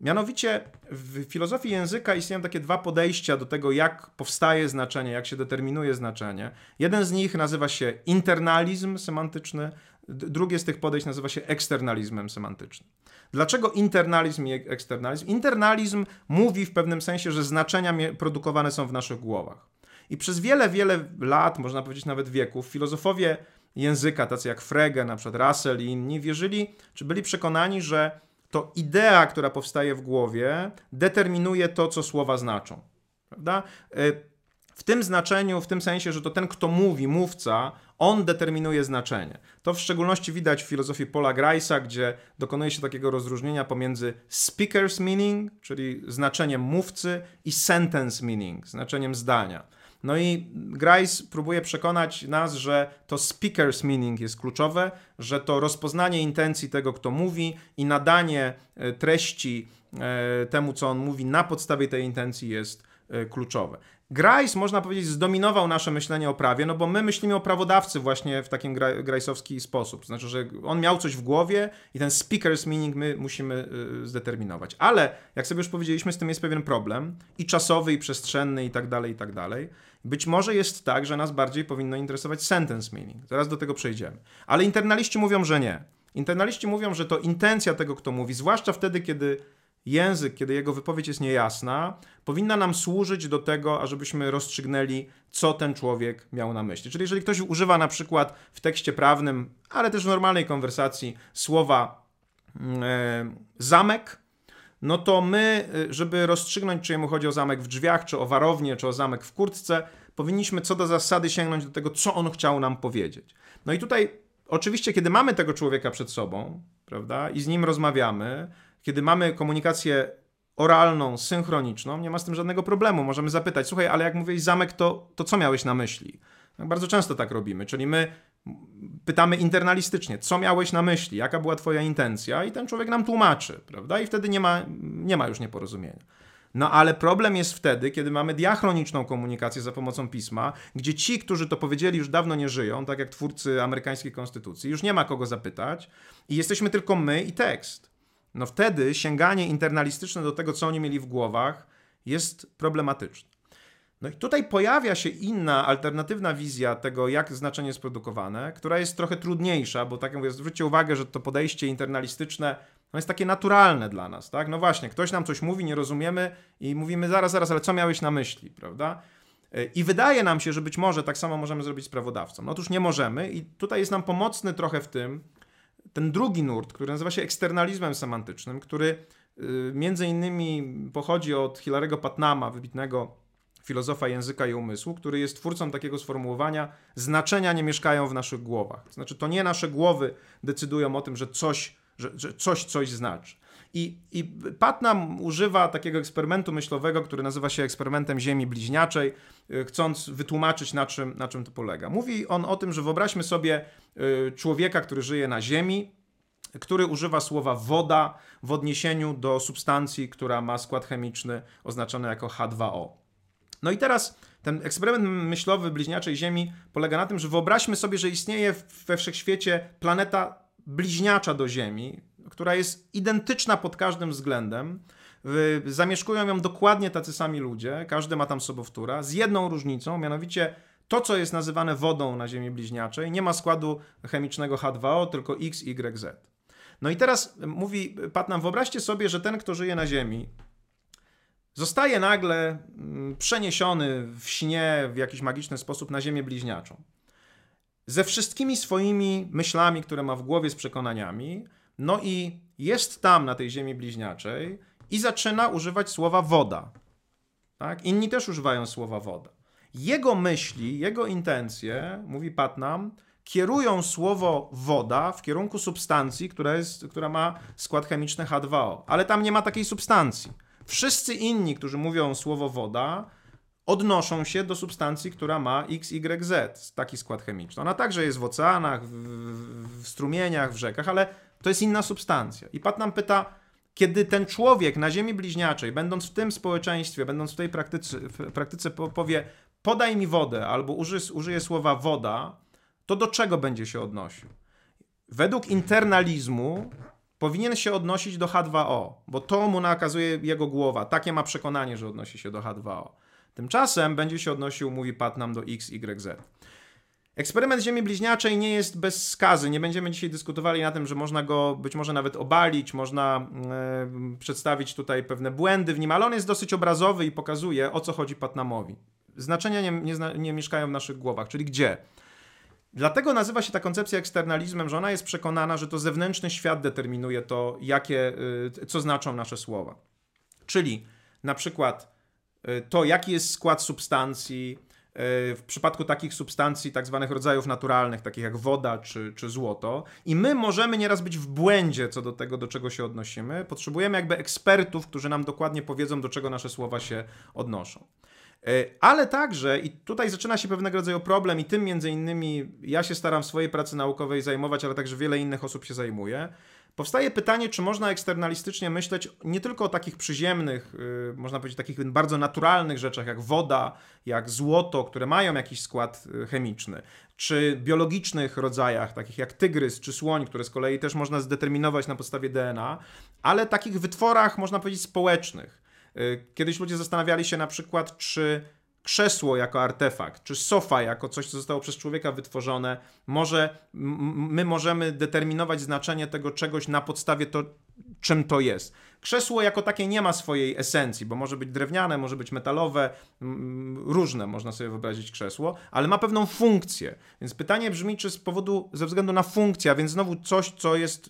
Mianowicie w filozofii języka istnieją takie dwa podejścia do tego, jak powstaje znaczenie, jak się determinuje znaczenie. Jeden z nich nazywa się internalizm semantyczny, Drugie z tych podejść nazywa się eksternalizmem semantycznym. Dlaczego internalizm i eksternalizm? Internalizm mówi w pewnym sensie, że znaczenia produkowane są w naszych głowach. I przez wiele, wiele lat, można powiedzieć nawet wieków, filozofowie języka, tacy jak Frege, na przykład Russell i inni, wierzyli, czy byli przekonani, że to idea, która powstaje w głowie, determinuje to, co słowa znaczą. Prawda? Y, w tym znaczeniu, w tym sensie, że to ten, kto mówi, mówca, on determinuje znaczenie. To w szczególności widać w filozofii Paula Grice'a, gdzie dokonuje się takiego rozróżnienia pomiędzy speaker's meaning, czyli znaczeniem mówcy, i sentence meaning, znaczeniem zdania. No i Grice próbuje przekonać nas, że to speaker's meaning jest kluczowe, że to rozpoznanie intencji tego, kto mówi i nadanie e, treści e, temu, co on mówi na podstawie tej intencji jest e, kluczowe. Grice, można powiedzieć, zdominował nasze myślenie o prawie, no bo my myślimy o prawodawcy właśnie w takim grajsowski sposób. Znaczy, że on miał coś w głowie i ten speaker's meaning my musimy zdeterminować. Ale, jak sobie już powiedzieliśmy, z tym jest pewien problem i czasowy, i przestrzenny, i tak dalej, i tak dalej. Być może jest tak, że nas bardziej powinno interesować sentence meaning. Zaraz do tego przejdziemy. Ale internaliści mówią, że nie. Internaliści mówią, że to intencja tego, kto mówi, zwłaszcza wtedy, kiedy język, kiedy jego wypowiedź jest niejasna, powinna nam służyć do tego, ażebyśmy rozstrzygnęli, co ten człowiek miał na myśli. Czyli jeżeli ktoś używa na przykład w tekście prawnym, ale też w normalnej konwersacji słowa e, zamek, no to my, e, żeby rozstrzygnąć, czy jemu chodzi o zamek w drzwiach, czy o warownię, czy o zamek w kurtce, powinniśmy co do zasady sięgnąć do tego, co on chciał nam powiedzieć. No i tutaj, oczywiście, kiedy mamy tego człowieka przed sobą, prawda, i z nim rozmawiamy, kiedy mamy komunikację oralną, synchroniczną, nie ma z tym żadnego problemu. Możemy zapytać, słuchaj, ale jak mówiłeś zamek, to, to co miałeś na myśli? Tak bardzo często tak robimy, czyli my pytamy internalistycznie, co miałeś na myśli, jaka była twoja intencja i ten człowiek nam tłumaczy, prawda? I wtedy nie ma, nie ma już nieporozumienia. No ale problem jest wtedy, kiedy mamy diachroniczną komunikację za pomocą pisma, gdzie ci, którzy to powiedzieli, już dawno nie żyją, tak jak twórcy amerykańskiej konstytucji, już nie ma kogo zapytać i jesteśmy tylko my i tekst. No wtedy sięganie internalistyczne do tego, co oni mieli w głowach, jest problematyczne. No i tutaj pojawia się inna, alternatywna wizja tego, jak znaczenie jest produkowane, która jest trochę trudniejsza, bo tak jak mówię, zwróćcie uwagę, że to podejście internalistyczne no jest takie naturalne dla nas, tak? No właśnie, ktoś nam coś mówi, nie rozumiemy i mówimy zaraz, zaraz, ale co miałeś na myśli, prawda? I wydaje nam się, że być może tak samo możemy zrobić z prawodawcą. No otóż nie możemy i tutaj jest nam pomocny trochę w tym ten drugi nurt, który nazywa się eksternalizmem semantycznym, który y, między innymi pochodzi od Hilary'ego Patnama, wybitnego filozofa języka i umysłu, który jest twórcą takiego sformułowania znaczenia nie mieszkają w naszych głowach. To znaczy to nie nasze głowy decydują o tym, że coś, że, że coś coś znaczy. I, I Patnam używa takiego eksperymentu myślowego, który nazywa się eksperymentem Ziemi bliźniaczej, y, chcąc wytłumaczyć, na czym, na czym to polega. Mówi on o tym, że wyobraźmy sobie y, człowieka, który żyje na Ziemi, który używa słowa woda w odniesieniu do substancji, która ma skład chemiczny oznaczony jako H2O. No i teraz ten eksperyment myślowy bliźniaczej Ziemi polega na tym, że wyobraźmy sobie, że istnieje we wszechświecie planeta bliźniacza do Ziemi, która jest identyczna pod każdym względem. Zamieszkują ją dokładnie tacy sami ludzie, każdy ma tam sobowtóra, z jedną różnicą, mianowicie to, co jest nazywane wodą na Ziemi bliźniaczej, nie ma składu chemicznego H2O, tylko X, Y, Z. No i teraz mówi Patnam, wyobraźcie sobie, że ten, kto żyje na Ziemi, zostaje nagle mm, przeniesiony w śnie w jakiś magiczny sposób na Ziemię bliźniaczą. Ze wszystkimi swoimi myślami, które ma w głowie, z przekonaniami, no i jest tam na tej ziemi bliźniaczej i zaczyna używać słowa woda. Tak? Inni też używają słowa woda. Jego myśli, jego intencje, mówi Patnam, kierują słowo woda w kierunku substancji, która, jest, która ma skład chemiczny H2O. Ale tam nie ma takiej substancji. Wszyscy inni, którzy mówią słowo woda, odnoszą się do substancji, która ma XYZ, taki skład chemiczny. Ona także jest w oceanach, w, w strumieniach, w rzekach, ale to jest inna substancja. I Pat nam pyta, kiedy ten człowiek na Ziemi bliźniaczej, będąc w tym społeczeństwie, będąc w tej praktyce, w praktyce powie, podaj mi wodę, albo uży, użyje słowa woda, to do czego będzie się odnosił? Według internalizmu powinien się odnosić do H2O, bo to mu nakazuje jego głowa. Takie ma przekonanie, że odnosi się do H2O. Tymczasem będzie się odnosił, mówi Patnam, do X, Y, Z. Eksperyment Ziemi Bliźniaczej nie jest bez skazy. Nie będziemy dzisiaj dyskutowali na tym, że można go być może nawet obalić, można e, przedstawić tutaj pewne błędy w nim, ale on jest dosyć obrazowy i pokazuje, o co chodzi Patnamowi. Znaczenia nie, nie, nie mieszkają w naszych głowach, czyli gdzie. Dlatego nazywa się ta koncepcja eksternalizmem, że ona jest przekonana, że to zewnętrzny świat determinuje to, jakie, y, co znaczą nasze słowa. Czyli na przykład y, to, jaki jest skład substancji, w przypadku takich substancji, tak zwanych rodzajów naturalnych, takich jak woda czy, czy złoto, i my możemy nieraz być w błędzie co do tego, do czego się odnosimy. Potrzebujemy jakby ekspertów, którzy nam dokładnie powiedzą, do czego nasze słowa się odnoszą. E, ale także, i tutaj zaczyna się pewnego rodzaju problem, i tym między innymi ja się staram w swojej pracy naukowej zajmować, ale także wiele innych osób się zajmuje, Powstaje pytanie, czy można eksternalistycznie myśleć nie tylko o takich przyziemnych, yy, można powiedzieć, takich bardzo naturalnych rzeczach, jak woda, jak złoto, które mają jakiś skład y, chemiczny, czy biologicznych rodzajach, takich jak tygrys czy słoń, które z kolei też można zdeterminować na podstawie DNA, ale takich wytworach, można powiedzieć, społecznych. Yy, kiedyś ludzie zastanawiali się na przykład, czy krzesło jako artefakt, czy sofa jako coś, co zostało przez człowieka wytworzone, może my możemy determinować znaczenie tego czegoś na podstawie to, czym to jest. Krzesło jako takie nie ma swojej esencji, bo może być drewniane, może być metalowe, różne można sobie wyobrazić krzesło, ale ma pewną funkcję. Więc pytanie brzmi, czy z powodu, ze względu na funkcję, a więc znowu coś, co jest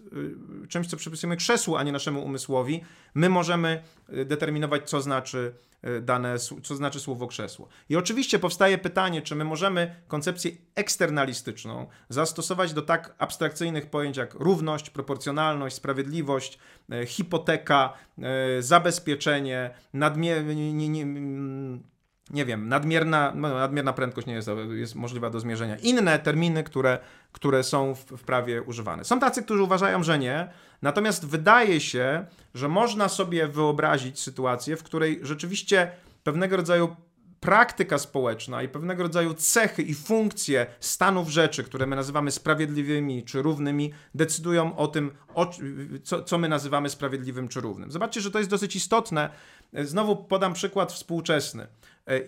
y, czymś, co przypisujemy krzesłu, a nie naszemu umysłowi, my możemy y, determinować, co znaczy y, dane, co znaczy słowo krzesło. I oczywiście powstaje pytanie, czy my możemy koncepcję eksternalistyczną zastosować do tak abstrakcyjnych pojęć jak równość, proporcjonalność, sprawiedliwość, hipoteka, E, zabezpieczenie, nadmie- nie, nie, nie wiem, nadmierna, no, nadmierna prędkość nie jest, jest możliwa do zmierzenia. Inne terminy, które, które są w, w prawie używane. Są tacy, którzy uważają, że nie, natomiast wydaje się, że można sobie wyobrazić sytuację, w której rzeczywiście pewnego rodzaju praktyka społeczna i pewnego rodzaju cechy i funkcje stanów rzeczy, które my nazywamy sprawiedliwymi czy równymi, decydują o tym, o, co, co my nazywamy sprawiedliwym czy równym. Zobaczcie, że to jest dosyć istotne. Znowu podam przykład współczesny.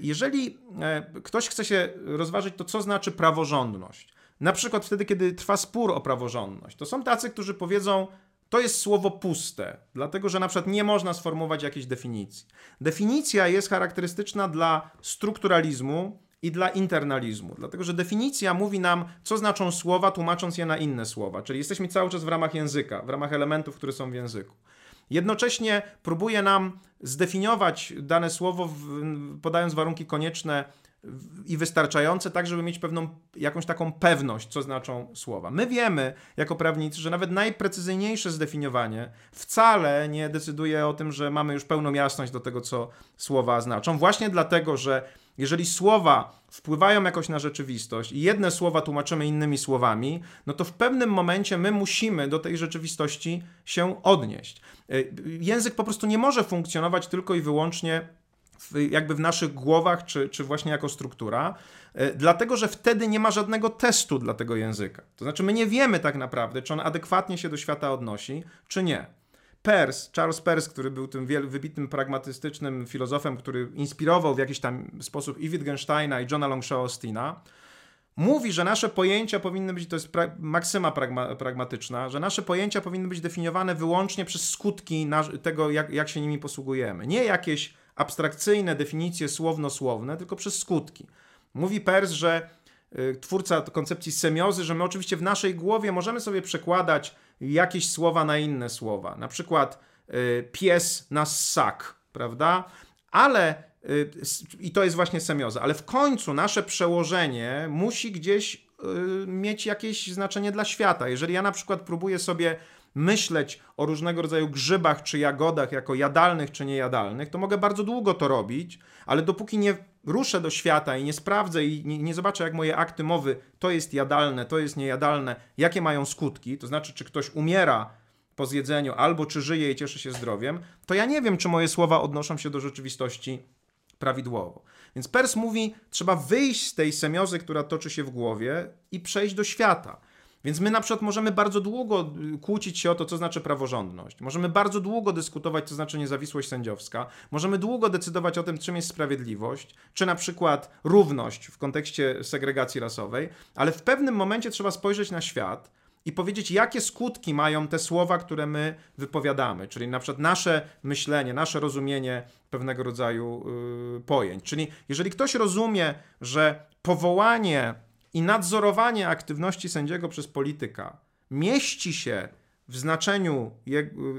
Jeżeli e, ktoś chce się rozważyć, to co znaczy praworządność? Na przykład wtedy, kiedy trwa spór o praworządność, to są tacy, którzy powiedzą, to jest słowo puste, dlatego że na przykład nie można sformułować jakiejś definicji. Definicja jest charakterystyczna dla strukturalizmu i dla internalizmu, dlatego że definicja mówi nam, co znaczą słowa, tłumacząc je na inne słowa, czyli jesteśmy cały czas w ramach języka, w ramach elementów, które są w języku. Jednocześnie próbuje nam zdefiniować dane słowo, podając warunki konieczne i wystarczające, tak żeby mieć pewną, jakąś taką pewność, co znaczą słowa. My wiemy, jako prawnicy, że nawet najprecyzyjniejsze zdefiniowanie wcale nie decyduje o tym, że mamy już pełną jasność do tego, co słowa znaczą. Właśnie dlatego, że jeżeli słowa wpływają jakoś na rzeczywistość i jedne słowa tłumaczymy innymi słowami, no to w pewnym momencie my musimy do tej rzeczywistości się odnieść. Y, język po prostu nie może funkcjonować tylko i wyłącznie jakby w naszych głowach, czy, czy właśnie jako struktura, e, dlatego że wtedy nie ma żadnego testu dla tego języka. To znaczy, my nie wiemy tak naprawdę, czy on adekwatnie się do świata odnosi, czy nie. Peirce, Charles Peirce, który był tym wybitnym pragmatystycznym filozofem, który inspirował w jakiś tam sposób i Wittgensteina, i Johna Longshaw Austina, mówi, że nasze pojęcia powinny być, to jest pra, maksyma pragma, pragmatyczna, że nasze pojęcia powinny być definiowane wyłącznie przez skutki na, tego, jak, jak się nimi posługujemy. Nie jakieś abstrakcyjne definicje słowno-słowne, tylko przez skutki. Mówi Pers, że y, twórca koncepcji semiozy, że my oczywiście w naszej głowie możemy sobie przekładać jakieś słowa na inne słowa. Na przykład y, pies na ssak, prawda? Ale y, i to jest właśnie semioza, ale w końcu nasze przełożenie musi gdzieś mieć jakieś znaczenie dla świata. Jeżeli ja na przykład próbuję sobie myśleć o różnego rodzaju grzybach czy jagodach jako jadalnych czy niejadalnych, to mogę bardzo długo to robić, ale dopóki nie ruszę do świata i nie sprawdzę i nie, nie zobaczę, jak moje akty mowy to jest jadalne, to jest niejadalne, jakie mają skutki, to znaczy, czy ktoś umiera po zjedzeniu albo czy żyje i cieszy się zdrowiem, to ja nie wiem, czy moje słowa odnoszą się do rzeczywistości prawidłowo. Więc Pers mówi, trzeba wyjść z tej semiozy, która toczy się w głowie i przejść do świata. Więc my na przykład możemy bardzo długo y, kłócić się o to, co znaczy praworządność. Możemy bardzo długo dyskutować, co znaczy niezawisłość sędziowska. Możemy długo decydować o tym, czym jest sprawiedliwość, czy na przykład równość w kontekście segregacji rasowej, ale w pewnym momencie trzeba spojrzeć na świat i powiedzieć, jakie skutki mają te słowa, które my wypowiadamy, czyli na przykład nasze myślenie, nasze rozumienie pewnego rodzaju yy, pojęć. Czyli jeżeli ktoś rozumie, że powołanie i nadzorowanie aktywności sędziego przez polityka mieści się w znaczeniu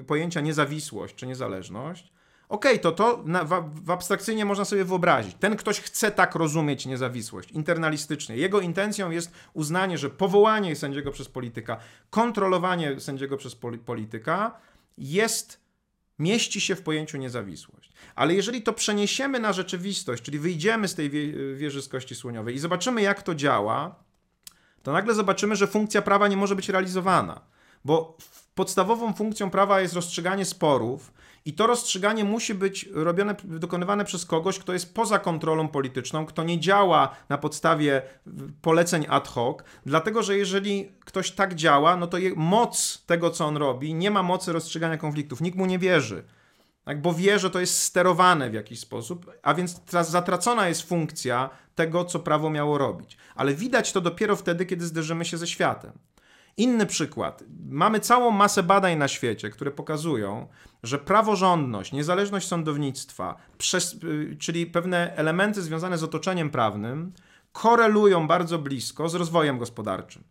pojęcia niezawisłość czy niezależność, okej, okay, to to na, w, w abstrakcyjnie można sobie wyobrazić. Ten ktoś chce tak rozumieć niezawisłość internalistycznie. Jego intencją jest uznanie, że powołanie sędziego przez polityka, kontrolowanie sędziego przez polityka jest mieści się w pojęciu niezawisłość. Ale jeżeli to przeniesiemy na rzeczywistość, czyli wyjdziemy z tej wieży z kości słoniowej i zobaczymy, jak to działa, to nagle zobaczymy, że funkcja prawa nie może być realizowana. Bo podstawową funkcją prawa jest rozstrzyganie sporów, i to rozstrzyganie musi być robione, dokonywane przez kogoś, kto jest poza kontrolą polityczną, kto nie działa na podstawie poleceń ad hoc, dlatego że jeżeli ktoś tak działa, no to moc tego, co on robi, nie ma mocy rozstrzygania konfliktów. Nikt mu nie wierzy. Tak, bo wie, że to jest sterowane w jakiś sposób, a więc zatracona jest funkcja tego, co prawo miało robić. Ale widać to dopiero wtedy, kiedy zderzymy się ze światem. Inny przykład. Mamy całą masę badań na świecie, które pokazują, że praworządność, niezależność sądownictwa, przez, y, czyli pewne elementy związane z otoczeniem prawnym, korelują bardzo blisko z rozwojem gospodarczym.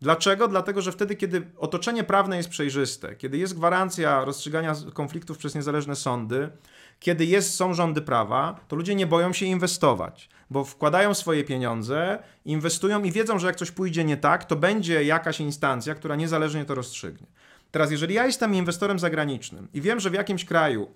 Dlaczego? Dlatego, że wtedy, kiedy otoczenie prawne jest przejrzyste, kiedy jest gwarancja rozstrzygania konfliktów przez niezależne sądy, kiedy jest, są rządy prawa, to ludzie nie boją się inwestować, bo wkładają swoje pieniądze, inwestują i wiedzą, że jak coś pójdzie nie tak, to będzie jakaś instancja, która niezależnie to rozstrzygnie. Teraz, jeżeli ja jestem inwestorem zagranicznym i wiem, że w jakimś kraju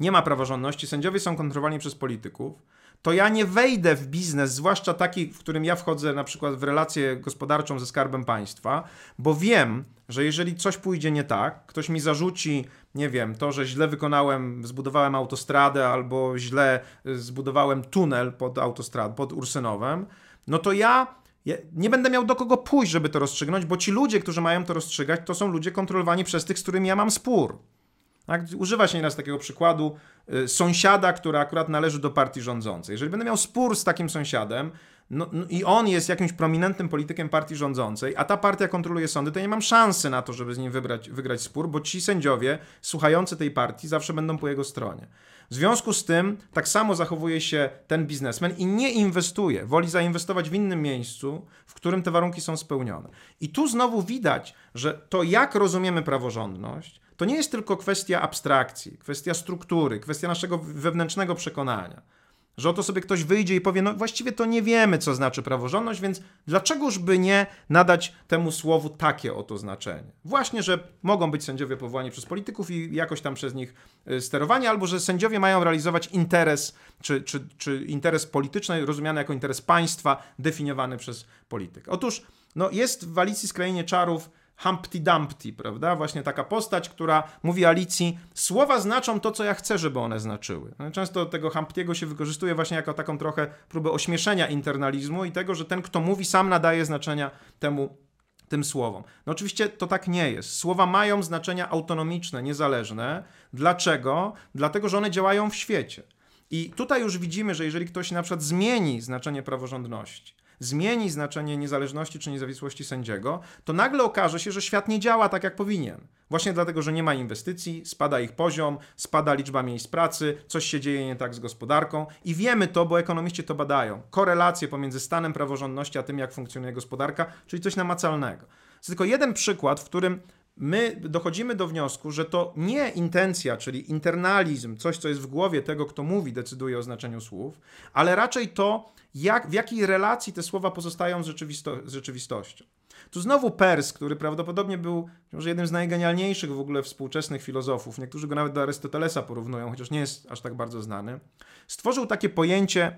nie ma praworządności, sędziowie są kontrolowani przez polityków, to ja nie wejdę w biznes, zwłaszcza taki, w którym ja wchodzę na przykład w relację gospodarczą ze skarbem państwa, bo wiem, że jeżeli coś pójdzie nie tak, ktoś mi zarzuci, nie wiem, to, że źle wykonałem, zbudowałem autostradę albo źle y, zbudowałem tunel pod autostradą, pod Ursynowem, no to ja ja nie będę miał do kogo pójść, żeby to rozstrzygnąć, bo ci ludzie, którzy mają to rozstrzygać, to są ludzie kontrolowani przez tych, z którymi ja mam spór. Tak? Używa się nieraz takiego przykładu y, sąsiada, który akurat należy do partii rządzącej. Jeżeli będę miał spór z takim sąsiadem, no, no, i on jest jakimś prominentnym politykiem partii rządzącej, a ta partia kontroluje sądy, to nie mam szansy na to, żeby z nim wybrać, wygrać spór, bo ci sędziowie słuchający tej partii zawsze będą po jego stronie. W związku z tym tak samo zachowuje się ten biznesmen i nie inwestuje, woli zainwestować w innym miejscu, w którym te warunki są spełnione. I tu znowu widać, że to jak rozumiemy praworządność, to nie jest tylko kwestia abstrakcji, kwestia struktury, kwestia naszego wewnętrznego przekonania. Że oto sobie ktoś wyjdzie i powie, no właściwie to nie wiemy, co znaczy praworządność, więc dlaczegoż by nie nadać temu słowu takie oto znaczenie? Właśnie, że mogą być sędziowie powołani przez polityków i jakoś tam przez nich y, sterowani, albo że sędziowie mają realizować interes, czy, czy, czy interes polityczny, rozumiany jako interes państwa, definiowany przez politykę. Otóż no, jest w Alicji z Krainie Czarów Humpty Dumpty, prawda? Właśnie taka postać, która mówi Alicji, słowa znaczą to, co ja chcę, żeby one znaczyły. No, często tego Humptiego się wykorzystuje właśnie jako taką trochę próbę ośmieszenia internalizmu i tego, że ten, kto mówi, sam nadaje znaczenia temu, tym słowom. No oczywiście to tak nie jest. Słowa mają znaczenia autonomiczne, niezależne. Dlaczego? Dlatego, że one działają w świecie. I tutaj już widzimy, że jeżeli ktoś na przykład zmieni znaczenie praworządności, zmieni znaczenie niezależności czy niezawisłości sędziego, to nagle okaże się, że świat nie działa tak, jak powinien. Właśnie dlatego, że nie ma inwestycji, spada ich poziom, spada liczba miejsc pracy, coś się dzieje nie tak z gospodarką i wiemy to, bo ekonomiści to badają. Korelacje pomiędzy stanem praworządności a tym, jak funkcjonuje gospodarka, czyli coś namacalnego. jest tylko jeden przykład, w którym my dochodzimy do wniosku, że to nie intencja, czyli internalizm, coś, co jest w głowie tego, kto mówi, decyduje o znaczeniu słów, ale raczej to, jak, w jakiej relacji te słowa pozostają z, rzeczywisto z rzeczywistością. Tu znowu Pers, który prawdopodobnie był może jednym z najgenialniejszych w ogóle współczesnych filozofów, niektórzy go nawet do Arystotelesa porównują, chociaż nie jest aż tak bardzo znany, stworzył takie pojęcie,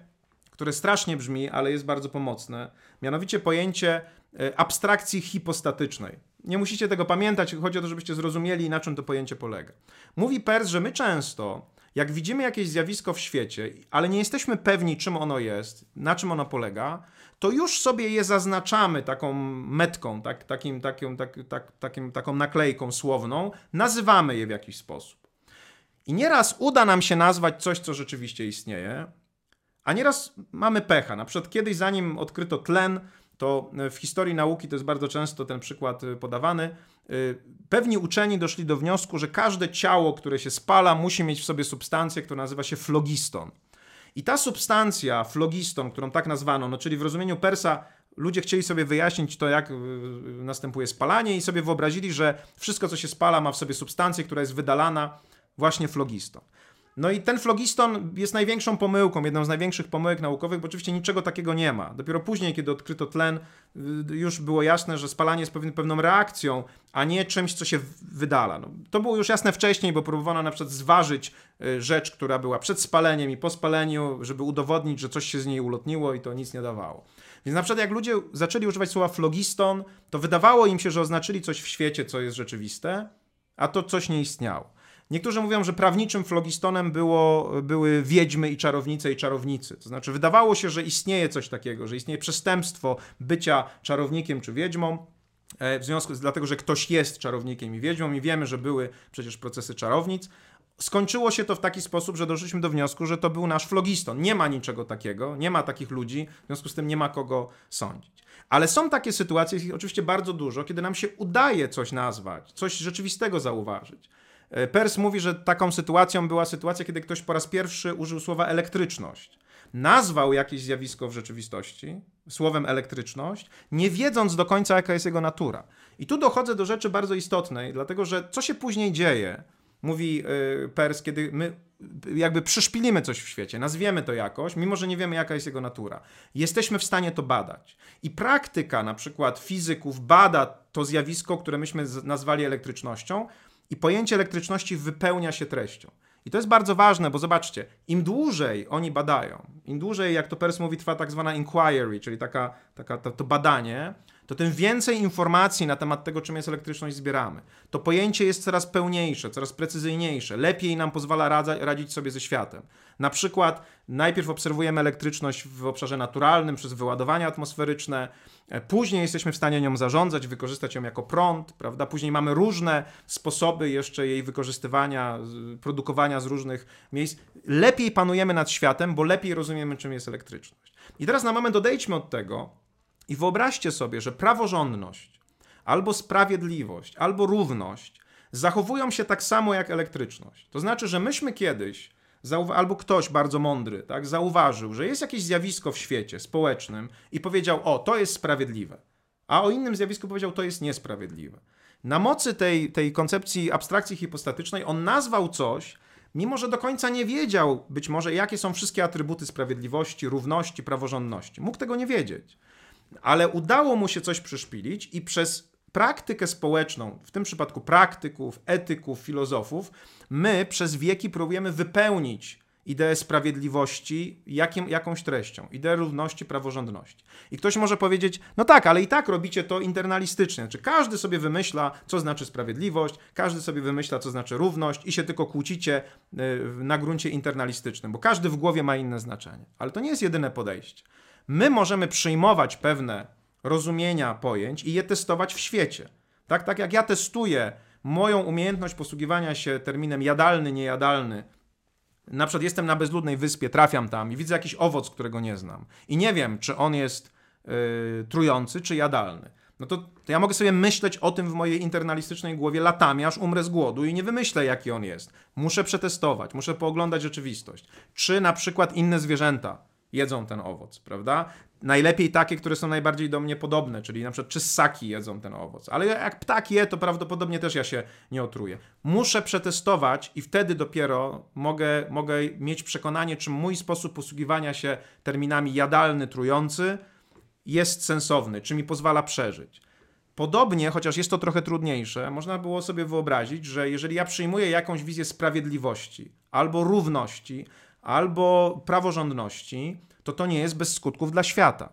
które strasznie brzmi, ale jest bardzo pomocne, mianowicie pojęcie e, abstrakcji hipostatycznej. Nie musicie tego pamiętać, chodzi o to, żebyście zrozumieli, na czym to pojęcie polega. Mówi Pers, że my często jak widzimy jakieś zjawisko w świecie, ale nie jesteśmy pewni, czym ono jest, na czym ono polega, to już sobie je zaznaczamy taką metką, tak, takim, takim, tak, tak, takim, taką naklejką słowną, nazywamy je w jakiś sposób. I nieraz uda nam się nazwać coś, co rzeczywiście istnieje, a nieraz mamy pecha. Na przykład kiedyś, zanim odkryto tlen, to w historii nauki to jest bardzo często ten przykład y, podawany. Y, pewni uczeni doszli do wniosku, że każde ciało, które się spala, musi mieć w sobie substancję, która nazywa się flogiston. I ta substancja, flogiston, którą tak nazwano, no czyli w rozumieniu Persa ludzie chcieli sobie wyjaśnić to, jak następuje spalanie i sobie wyobrazili, że wszystko, co się spala, ma w sobie substancję, która jest wydalana, właśnie flogiston. No i ten flogiston jest największą pomyłką, jedną z największych pomyłek naukowych, bo oczywiście niczego takiego nie ma. Dopiero później, kiedy odkryto tlen, y, już było jasne, że spalanie jest pewną reakcją, a nie czymś, co się wydala. No, to było już jasne wcześniej, bo próbowano na przykład zważyć y, rzecz, która była przed spaleniem i po spaleniu, żeby udowodnić, że coś się z niej ulotniło i to nic nie dawało. Więc na przykład jak ludzie zaczęli używać słowa flogiston, to wydawało im się, że oznaczyli coś w świecie, co jest rzeczywiste, a to coś nie istniało. Niektórzy mówią, że prawniczym flogistonem było, były wiedźmy i czarownice i czarownicy. To znaczy, wydawało się, że istnieje coś takiego, że istnieje przestępstwo bycia czarownikiem czy wiedźmą. E, w związku z dlatego, że ktoś jest czarownikiem i wiedźmą, i wiemy, że były przecież procesy czarownic. Skończyło się to w taki sposób, że doszliśmy do wniosku, że to był nasz flogiston. Nie ma niczego takiego, nie ma takich ludzi, w związku z tym nie ma kogo sądzić. Ale są takie sytuacje, ich oczywiście bardzo dużo, kiedy nam się udaje coś nazwać, coś rzeczywistego zauważyć. E, Pers mówi, że taką sytuacją była sytuacja, kiedy ktoś po raz pierwszy użył słowa elektryczność. Nazwał jakieś zjawisko w rzeczywistości słowem elektryczność, nie wiedząc do końca, jaka jest jego natura. I tu dochodzę do rzeczy bardzo istotnej, dlatego że co się później dzieje, mówi e, Pers, kiedy my jakby przyszpilimy coś w świecie, nazwiemy to jakoś, mimo że nie wiemy, jaka jest jego natura. Jesteśmy w stanie to badać. I praktyka na przykład fizyków bada to zjawisko, które myśmy nazwali elektrycznością, i pojęcie elektryczności wypełnia się treścią. I to jest bardzo ważne, bo zobaczcie, im dłużej oni badają, im dłużej, jak to Pers mówi, trwa tak zwana inquiry, czyli taka, taka, to, to badanie, to tym więcej informacji na temat tego, czym jest elektryczność, zbieramy. To pojęcie jest coraz pełniejsze, coraz precyzyjniejsze, lepiej nam pozwala radza, radzić sobie ze światem. Na przykład najpierw obserwujemy elektryczność w obszarze naturalnym przez wyładowania atmosferyczne, e, później jesteśmy w stanie nią zarządzać, wykorzystać ją jako prąd, prawda? Później mamy różne sposoby jeszcze jej wykorzystywania, produkowania z różnych miejsc. Lepiej panujemy nad światem, bo lepiej rozumiemy, czym jest elektryczność. I teraz na moment odejdźmy od tego, i wyobraźcie sobie, że praworządność, albo sprawiedliwość, albo równość zachowują się tak samo jak elektryczność. To znaczy, że myśmy kiedyś, albo ktoś bardzo mądry, tak, zauważył, że jest jakieś zjawisko w świecie społecznym i powiedział: O, to jest sprawiedliwe. A o innym zjawisku powiedział: To jest niesprawiedliwe. Na mocy tej, tej koncepcji abstrakcji hipostatycznej on nazwał coś, mimo że do końca nie wiedział być może, jakie są wszystkie atrybuty sprawiedliwości, równości, praworządności. Mógł tego nie wiedzieć ale udało mu się coś przyszpilić i przez praktykę społeczną, w tym przypadku praktyków, etyków, filozofów, my przez wieki próbujemy wypełnić ideę sprawiedliwości jakim, jakąś treścią, ideę równości, praworządności. I ktoś może powiedzieć, no tak, ale i tak robicie to internalistycznie. Czy każdy sobie wymyśla, co znaczy sprawiedliwość, każdy sobie wymyśla, co znaczy równość i się tylko kłócicie y, na gruncie internalistycznym, bo każdy w głowie ma inne znaczenie. Ale to nie jest jedyne podejście. My możemy przyjmować pewne rozumienia pojęć i je testować w świecie. Tak, tak jak ja testuję moją umiejętność posługiwania się terminem jadalny, niejadalny. Na przykład jestem na bezludnej wyspie, trafiam tam i widzę jakiś owoc, którego nie znam. I nie wiem, czy on jest yy, trujący, czy jadalny. No to, to ja mogę sobie myśleć o tym w mojej internalistycznej głowie latami, aż umrę z głodu i nie wymyślę, jaki on jest. Muszę przetestować, muszę pooglądać rzeczywistość. Czy na przykład inne zwierzęta jedzą ten owoc, prawda? Najlepiej takie, które są najbardziej do mnie podobne, czyli na przykład czy ssaki jedzą ten owoc. Ale jak ptak je, to prawdopodobnie też ja się nie otruję. Muszę przetestować i wtedy dopiero mogę, mogę mieć przekonanie, czy mój sposób posługiwania się terminami jadalny, trujący jest sensowny, czy mi pozwala przeżyć. Podobnie, chociaż jest to trochę trudniejsze, można było sobie wyobrazić, że jeżeli ja przyjmuję jakąś wizję sprawiedliwości albo równości, albo praworządności, to to nie jest bez skutków dla świata.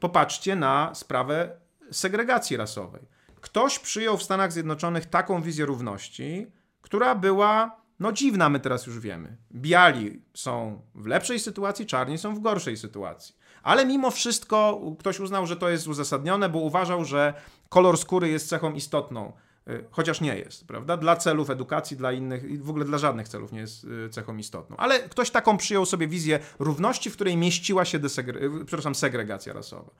Popatrzcie na sprawę segregacji rasowej. Ktoś przyjął w Stanach Zjednoczonych taką wizję równości, która była no dziwna, my teraz już wiemy. Biali są w lepszej sytuacji, czarni są w gorszej sytuacji. Ale mimo wszystko ktoś uznał, że to jest uzasadnione, bo uważał, że kolor skóry jest cechą istotną chociaż nie jest, prawda? Dla celów edukacji, dla innych i w ogóle dla żadnych celów nie jest y, cechą istotną. Ale ktoś taką przyjął sobie wizję równości, w której mieściła się desegre- y, przepraszam, segregacja rasowa.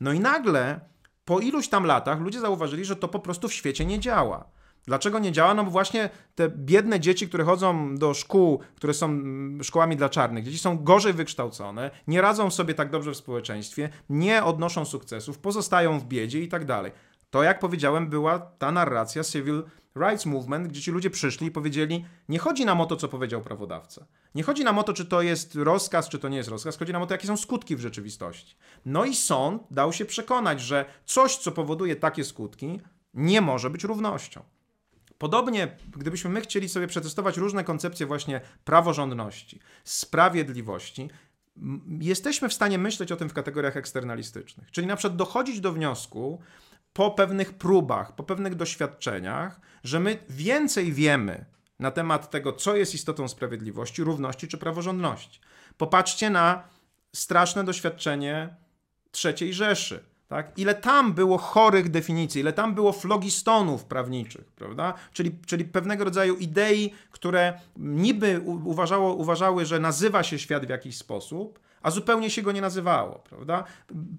No i nagle po iluś tam latach ludzie zauważyli, że to po prostu w świecie nie działa. Dlaczego nie działa? No bo właśnie te biedne dzieci, które chodzą do szkół, które są mm, szkołami dla czarnych, dzieci są gorzej wykształcone, nie radzą sobie tak dobrze w społeczeństwie, nie odnoszą sukcesów, pozostają w biedzie i tak dalej. To, jak powiedziałem, była ta narracja Civil Rights Movement, gdzie ci ludzie przyszli i powiedzieli: Nie chodzi nam o to, co powiedział prawodawca. Nie chodzi nam o to, czy to jest rozkaz, czy to nie jest rozkaz. Chodzi nam o to, jakie są skutki w rzeczywistości. No i sąd dał się przekonać, że coś, co powoduje takie skutki, nie może być równością. Podobnie, gdybyśmy my chcieli sobie przetestować różne koncepcje właśnie praworządności, sprawiedliwości, jesteśmy w stanie myśleć o tym w kategoriach eksternalistycznych. Czyli na przykład dochodzić do wniosku, po pewnych próbach, po pewnych doświadczeniach, że my więcej wiemy na temat tego, co jest istotą sprawiedliwości, równości czy praworządności. Popatrzcie na straszne doświadczenie III Rzeszy. Tak? Ile tam było chorych definicji, ile tam było flogistonów prawniczych, prawda? Czyli, czyli pewnego rodzaju idei, które niby uważało, uważały, że nazywa się świat w jakiś sposób, a zupełnie się go nie nazywało, prawda?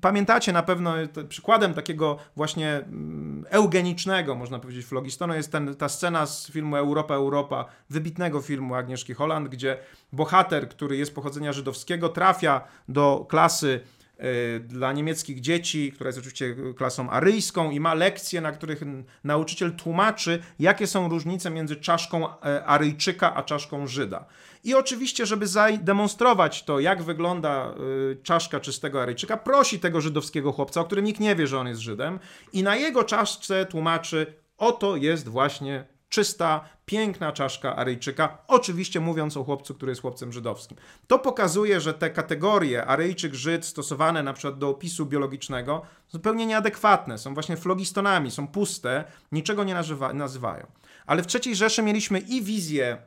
Pamiętacie na pewno przykładem takiego właśnie mm, eugenicznego, można powiedzieć, flogistonu jest ten, ta scena z filmu Europa, Europa, wybitnego filmu Agnieszki Holland, gdzie bohater, który jest pochodzenia żydowskiego, trafia do klasy dla niemieckich dzieci, która jest oczywiście klasą aryjską i ma lekcje, na których nauczyciel tłumaczy, jakie są różnice między czaszką e, Aryjczyka a czaszką Żyda. I oczywiście, żeby zademonstrować to, jak wygląda y, czaszka czystego Aryjczyka, prosi tego żydowskiego chłopca, o którym nikt nie wie, że on jest Żydem, i na jego czaszce tłumaczy, oto jest właśnie czysta, piękna czaszka Aryjczyka, oczywiście mówiąc o chłopcu, który jest chłopcem żydowskim. To pokazuje, że te kategorie Aryjczyk, Żyd stosowane na przykład do opisu biologicznego zupełnie nieadekwatne, są właśnie flogistonami, są puste, niczego nie nazywają. Ale w III Rzeszy mieliśmy i wizję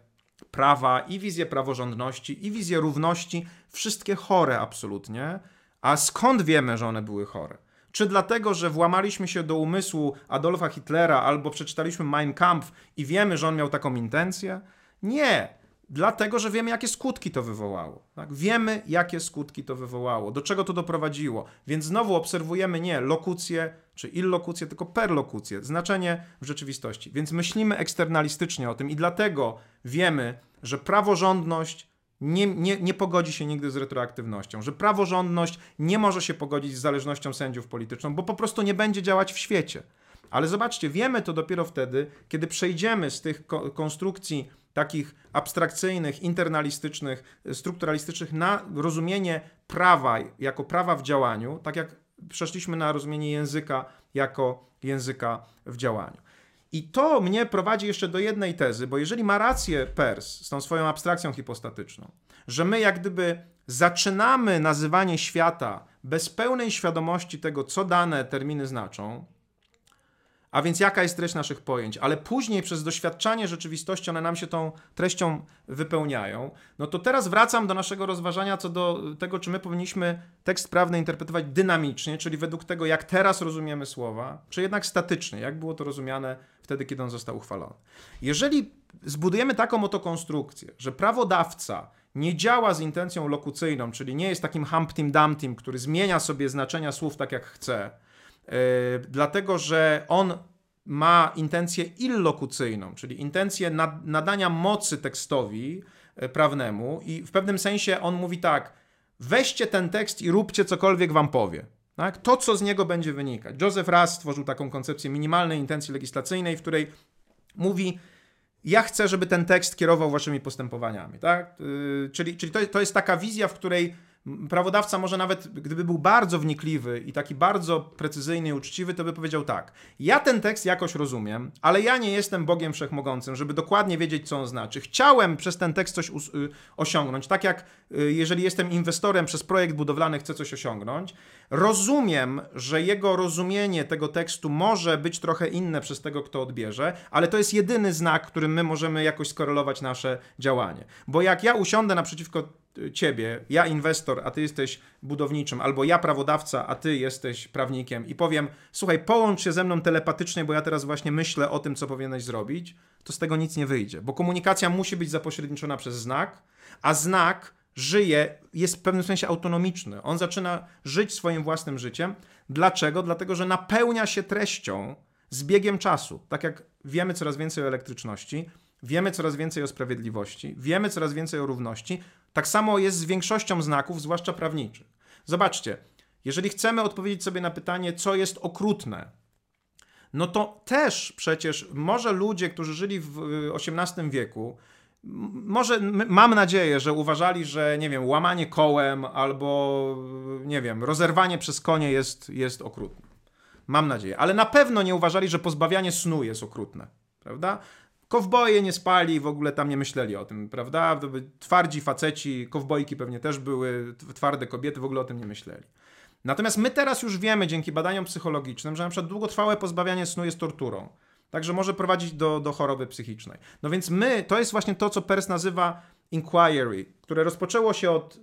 prawa, i wizję praworządności, i wizję równości, wszystkie chore absolutnie. A skąd wiemy, że one były chore? Czy dlatego, że włamaliśmy się do umysłu Adolfa Hitlera albo przeczytaliśmy Mein Kampf i wiemy, że on miał taką intencję? Nie. Dlatego, że wiemy, jakie skutki to wywołało. Tak? Wiemy, jakie skutki to wywołało, do czego to doprowadziło. Więc znowu obserwujemy nie lokucję czy illokucję, tylko perlokucję, znaczenie w rzeczywistości. Więc myślimy eksternalistycznie o tym i dlatego wiemy, że praworządność nie, nie, nie pogodzi się nigdy z retroaktywnością, że praworządność nie może się pogodzić z zależnością sędziów polityczną, bo po prostu nie będzie działać w świecie. Ale zobaczcie, wiemy to dopiero wtedy, kiedy przejdziemy z tych konstrukcji takich abstrakcyjnych, internalistycznych, strukturalistycznych na rozumienie prawa jako prawa w działaniu, tak jak przeszliśmy na rozumienie języka jako języka w działaniu. I to mnie prowadzi jeszcze do jednej tezy, bo jeżeli ma rację Pers z tą swoją abstrakcją hipostatyczną, że my jak gdyby zaczynamy nazywanie świata bez pełnej świadomości tego, co dane terminy znaczą, a więc jaka jest treść naszych pojęć, ale później przez doświadczanie rzeczywistości one nam się tą treścią wypełniają, no to teraz wracam do naszego rozważania co do tego, czy my powinniśmy tekst prawny interpretować dynamicznie, czyli według tego, jak teraz rozumiemy słowa, czy jednak statycznie, jak było to rozumiane wtedy, kiedy on został uchwalony. Jeżeli zbudujemy taką oto konstrukcję, że prawodawca nie działa z intencją lokucyjną, czyli nie jest takim Humptym Dumptym, który zmienia sobie znaczenia słów tak jak chce, dlatego że on ma intencję illokucyjną, czyli intencję nad, nadania mocy tekstowi yy, prawnemu i w pewnym sensie on mówi tak, weźcie ten tekst i róbcie cokolwiek wam powie. Tak? To, co z niego będzie wynikać. Joseph Raz stworzył taką koncepcję minimalnej intencji legislacyjnej, w której mówi, ja chcę, żeby ten tekst kierował waszymi postępowaniami. Tak? Yy, czyli czyli to, to jest taka wizja, w której prawodawca może nawet, gdyby był bardzo wnikliwy i taki bardzo precyzyjny i uczciwy, to by powiedział tak, ja ten tekst jakoś rozumiem, ale ja nie jestem Bogiem Wszechmogącym, żeby dokładnie wiedzieć, co on znaczy. Chciałem przez ten tekst coś y, osiągnąć, tak jak y, jeżeli jestem inwestorem przez projekt budowlany, chcę coś osiągnąć. Rozumiem, że jego rozumienie tego tekstu może być trochę inne przez tego, kto odbierze, ale to jest jedyny znak, którym my możemy jakoś skorelować nasze działanie. Bo jak ja usiądę naprzeciwko ciebie, ja inwestor, a ty jesteś budowniczym, albo ja prawodawca, a ty jesteś prawnikiem i powiem, słuchaj, połącz się ze mną telepatycznie, bo ja teraz właśnie myślę o tym, co powinieneś zrobić, to z tego nic nie wyjdzie, bo komunikacja musi być zapośredniczona przez znak, a znak żyje, jest w pewnym sensie autonomiczny. On zaczyna żyć swoim własnym życiem. Dlaczego? Dlatego, że napełnia się treścią z biegiem czasu. Tak jak wiemy coraz więcej o elektryczności, wiemy coraz więcej o sprawiedliwości, wiemy coraz więcej o równości, tak samo jest z większością znaków, zwłaszcza prawniczych. Zobaczcie, jeżeli chcemy odpowiedzieć sobie na pytanie, co jest okrutne, no to też przecież może ludzie, którzy żyli w XVIII y, wieku, może mam nadzieję, że uważali, że nie wiem, łamanie kołem albo nie wiem, rozerwanie przez konie jest, jest okrutne. Mam nadzieję, ale na pewno nie uważali, że pozbawianie snu jest okrutne, prawda? Kowboje nie spali, w ogóle tam nie myśleli o tym, prawda? Twardzi faceci, kowbojki pewnie też były, twarde kobiety w ogóle o tym nie myśleli. Natomiast my teraz już wiemy dzięki badaniom psychologicznym, że na przykład długotrwałe pozbawianie snu jest torturą. Także może prowadzić do, do choroby psychicznej. No więc my, to jest właśnie to, co Pers nazywa inquiry, które rozpoczęło się od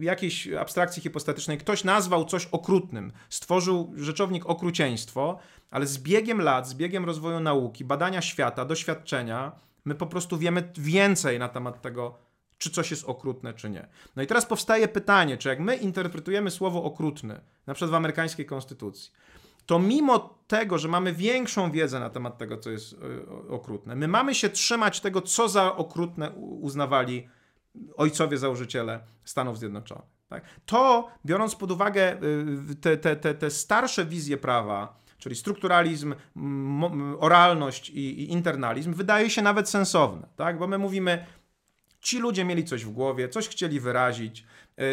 jakiejś abstrakcji hipostatycznej. Ktoś nazwał coś okrutnym, stworzył rzeczownik okrucieństwo, ale z biegiem lat, z biegiem rozwoju nauki, badania świata, doświadczenia, my po prostu wiemy więcej na temat tego, czy coś jest okrutne, czy nie. No i teraz powstaje pytanie, czy jak my interpretujemy słowo okrutny, na przykład w amerykańskiej konstytucji, to mimo tego, że mamy większą wiedzę na temat tego, co jest y, okrutne, my mamy się trzymać tego, co za okrutne uznawali ojcowie założyciele Stanów Zjednoczonych. Tak? To, biorąc pod uwagę y, te, te, te, te starsze wizje prawa, czyli strukturalizm, oralność i, i, internalizm, wydaje się nawet sensowne, tak? bo my mówimy, ci ludzie mieli coś w głowie, coś chcieli wyrazić,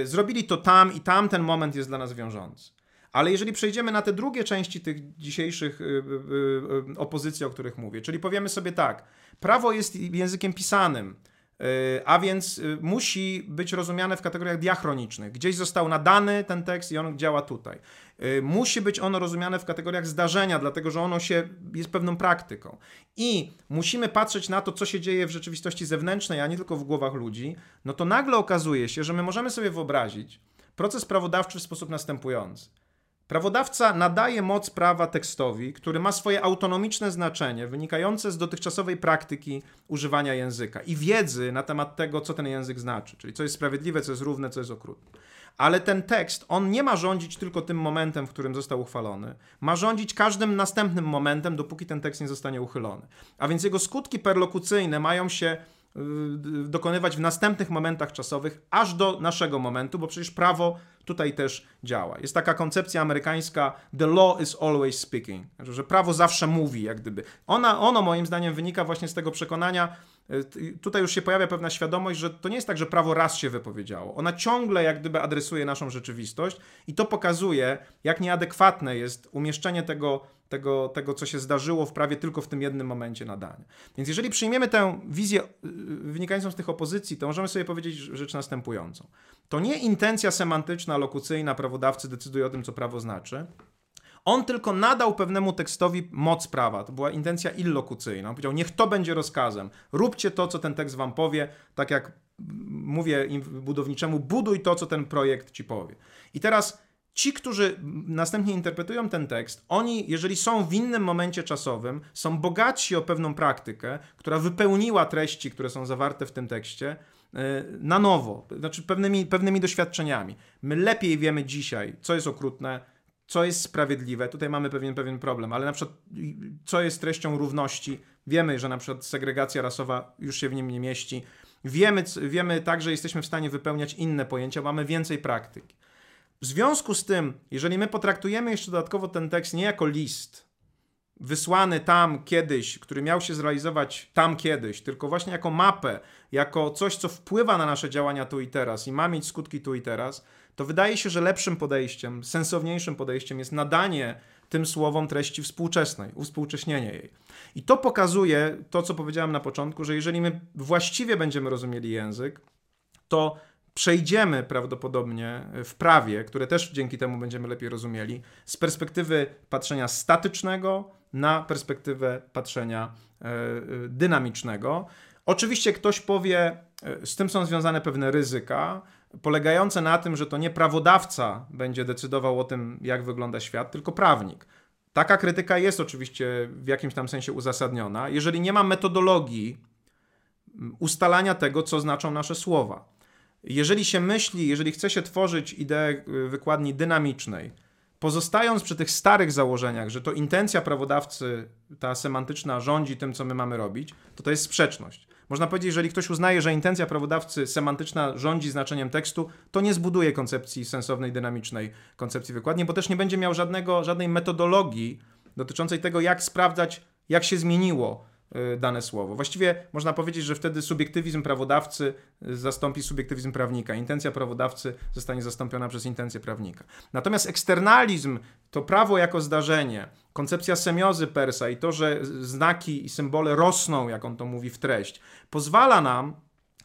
y, zrobili to tam i tam ten moment jest dla nas wiążący. Ale jeżeli przejdziemy na te drugie części tych dzisiejszych y, y, opozycji, o których mówię, czyli powiemy sobie tak, prawo jest językiem pisanym, a więc musi być rozumiane w kategoriach diachronicznych. Gdzieś został nadany ten tekst i on działa tutaj. Musi być ono rozumiane w kategoriach zdarzenia, dlatego że ono się jest pewną praktyką. I musimy patrzeć na to, co się dzieje w rzeczywistości zewnętrznej, a nie tylko w głowach ludzi. No to nagle okazuje się, że my możemy sobie wyobrazić proces prawodawczy w sposób następujący. Prawodawca nadaje moc prawa tekstowi, który ma swoje autonomiczne znaczenie, wynikające z dotychczasowej praktyki używania języka i wiedzy na temat tego, co ten język znaczy, czyli co jest sprawiedliwe, co jest równe, co jest okrutne. Ale ten tekst, on nie ma rządzić tylko tym momentem, w którym został uchwalony. Ma rządzić każdym następnym momentem, dopóki ten tekst nie zostanie uchylony. A więc jego skutki perlokucyjne mają się y, dokonywać w następnych momentach czasowych, aż do naszego momentu, bo przecież prawo tutaj też działa. Jest taka koncepcja amerykańska the law is always speaking, że prawo zawsze mówi, jak gdyby. Ona, ono moim zdaniem wynika właśnie z tego przekonania, tutaj już się pojawia pewna świadomość, że to nie jest tak, że prawo raz się wypowiedziało. Ona ciągle jak gdyby adresuje naszą rzeczywistość i to pokazuje, jak nieadekwatne jest umieszczenie tego tego, tego, co się zdarzyło w prawie tylko w tym jednym momencie nadania. Więc jeżeli przyjmiemy tę wizję y, wynikającą z tych opozycji, to możemy sobie powiedzieć rzecz następującą. To nie intencja semantyczna, lokucyjna prawodawcy decyduje o tym, co prawo znaczy. On tylko nadał pewnemu tekstowi moc prawa. To była intencja illokucyjna. On powiedział, niech to będzie rozkazem. Róbcie to, co ten tekst wam powie, tak jak mówię budowniczemu, buduj to, co ten projekt ci powie. I teraz Ci, którzy następnie interpretują ten tekst, oni, jeżeli są w innym momencie czasowym, są bogatsi o pewną praktykę, która wypełniła treści, które są zawarte w tym tekście, e, na nowo, znaczy pewnymi, pewnymi doświadczeniami. My lepiej wiemy dzisiaj, co jest okrutne, co jest sprawiedliwe. Tutaj mamy pewien, pewien problem, ale na przykład co jest treścią równości. Wiemy, że na przykład segregacja rasowa już się w nim nie mieści. Wiemy, wiemy także, jesteśmy w stanie wypełniać inne pojęcia, mamy więcej praktyki. W związku z tym, jeżeli my potraktujemy jeszcze dodatkowo ten tekst nie jako list, wysłany tam kiedyś, który miał się zrealizować tam kiedyś, tylko właśnie jako mapę, jako coś, co wpływa na nasze działania tu i teraz i ma mieć skutki tu i teraz, to wydaje się, że lepszym podejściem, sensowniejszym podejściem jest nadanie tym słowom treści współczesnej, uwspółcześnienie jej. I to pokazuje to, co powiedziałem na początku, że jeżeli my właściwie będziemy rozumieli język, to przejdziemy prawdopodobnie w prawie, które też dzięki temu będziemy lepiej rozumieli, z perspektywy patrzenia statycznego na perspektywę patrzenia e, e, dynamicznego. Oczywiście ktoś powie, e, z tym są związane pewne ryzyka, polegające na tym, że to nie prawodawca będzie decydował o tym, jak wygląda świat, tylko prawnik. Taka krytyka jest oczywiście w jakimś tam sensie uzasadniona, jeżeli nie ma metodologii ustalania tego, co znaczą nasze słowa. Jeżeli się myśli, jeżeli chce się tworzyć ideę y, wykładni dynamicznej, pozostając przy tych starych założeniach, że to intencja prawodawcy, ta semantyczna, rządzi tym, co my mamy robić, to to jest sprzeczność. Można powiedzieć, jeżeli ktoś uznaje, że intencja prawodawcy semantyczna rządzi znaczeniem tekstu, to nie zbuduje koncepcji sensownej, dynamicznej koncepcji wykładni, bo też nie będzie miał żadnego, żadnej metodologii dotyczącej tego, jak sprawdzać, jak się zmieniło Y, dane słowo. Właściwie można powiedzieć, że wtedy subiektywizm prawodawcy zastąpi subiektywizm prawnika. Intencja prawodawcy zostanie zastąpiona przez intencję prawnika. Natomiast eksternalizm to prawo jako zdarzenie, koncepcja semiozy Persa i to, że znaki i symbole rosną, jak on to mówi, w treść, pozwala nam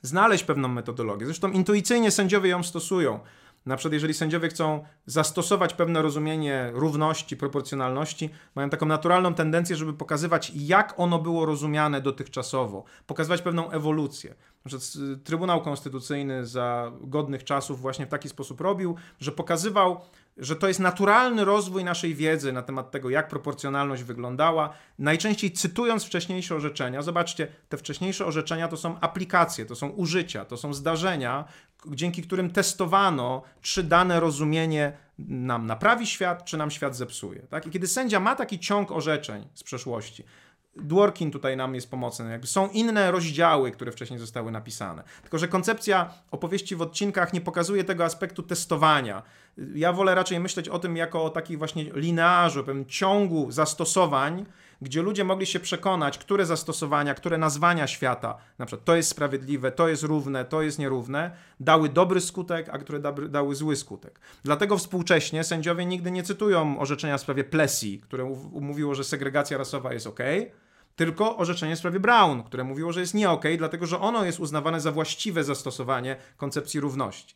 znaleźć pewną metodologię. Zresztą intuicyjnie sędziowie ją stosują. Na przykład, jeżeli sędziowie chcą zastosować pewne rozumienie równości, proporcjonalności, mają taką naturalną tendencję, żeby pokazywać, jak ono było rozumiane dotychczasowo, pokazywać pewną ewolucję. Na przykład Trybunał Konstytucyjny za godnych czasów właśnie w taki sposób robił, że pokazywał, że to jest naturalny rozwój naszej wiedzy na temat tego, jak proporcjonalność wyglądała, najczęściej cytując wcześniejsze orzeczenia. Zobaczcie, te wcześniejsze orzeczenia to są aplikacje, to są użycia, to są zdarzenia, dzięki którym testowano, czy dane rozumienie nam naprawi świat, czy nam świat zepsuje. Tak? I kiedy sędzia ma taki ciąg orzeczeń z przeszłości, Dworkin tutaj nam jest pomocny. Jakby są inne rozdziały, które wcześniej zostały napisane. Tylko, że koncepcja opowieści w odcinkach nie pokazuje tego aspektu testowania. Ja wolę raczej myśleć o tym jako o takiej właśnie linearzu, pewnym ciągu zastosowań, gdzie ludzie mogli się przekonać, które zastosowania, które nazwania świata, na przykład to jest sprawiedliwe, to jest równe, to jest nierówne, dały dobry skutek, a które dały zły skutek. Dlatego współcześnie sędziowie nigdy nie cytują orzeczenia w sprawie Plessy, które mówiło, że segregacja rasowa jest ok, tylko orzeczenie w sprawie Brown, które mówiło, że jest nie ok, dlatego że ono jest uznawane za właściwe zastosowanie koncepcji równości.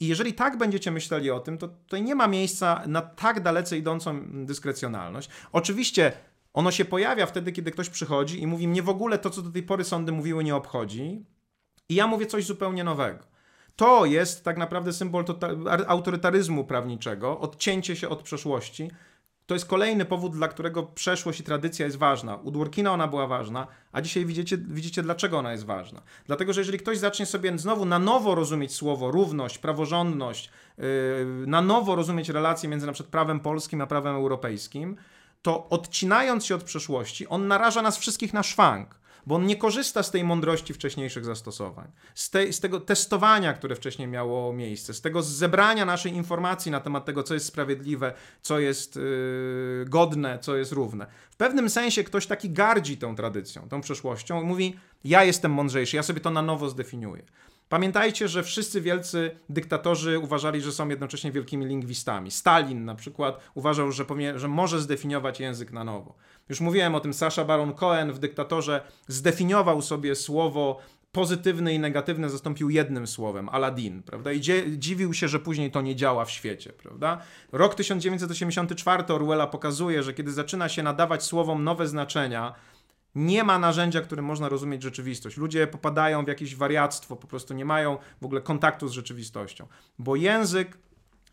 I jeżeli tak będziecie myśleli o tym, to tutaj nie ma miejsca na tak dalece idącą dyskrecjonalność. Oczywiście ono się pojawia wtedy, kiedy ktoś przychodzi i mówi: Mnie w ogóle to, co do tej pory sądy mówiły, nie obchodzi. I ja mówię coś zupełnie nowego. To jest tak naprawdę symbol autorytaryzmu prawniczego, odcięcie się od przeszłości, to jest kolejny powód, dla którego przeszłość i tradycja jest ważna. U Dworkina ona była ważna, a dzisiaj widzicie, widzicie, dlaczego ona jest ważna. Dlatego, że jeżeli ktoś zacznie sobie znowu na nowo rozumieć słowo równość, praworządność, yy, na nowo rozumieć relacje między na przykład prawem polskim a prawem europejskim, to odcinając się od przeszłości, on naraża nas wszystkich na szwank bo on nie korzysta z tej mądrości wcześniejszych zastosowań, z, te, z tego testowania, które wcześniej miało miejsce, z tego zebrania naszej informacji na temat tego, co jest sprawiedliwe, co jest yy, godne, co jest równe. W pewnym sensie ktoś taki gardzi tą tradycją, tą przeszłością i mówi: Ja jestem mądrzejszy, ja sobie to na nowo zdefiniuję. Pamiętajcie, że wszyscy wielcy dyktatorzy uważali, że są jednocześnie wielkimi lingwistami. Stalin na przykład uważał, że, że może zdefiniować język na nowo. Już mówiłem o tym, Sasha Baron Cohen w Dyktatorze zdefiniował sobie słowo pozytywne i negatywne zastąpił jednym słowem, Aladdin, prawda? I dziwił się, że później to nie działa w świecie, prawda? Rok 1984 Orwella pokazuje, że kiedy zaczyna się nadawać słowom nowe znaczenia, nie ma narzędzia, którym można rozumieć rzeczywistość. Ludzie popadają w jakieś wariactwo, po prostu nie mają w ogóle kontaktu z rzeczywistością, bo język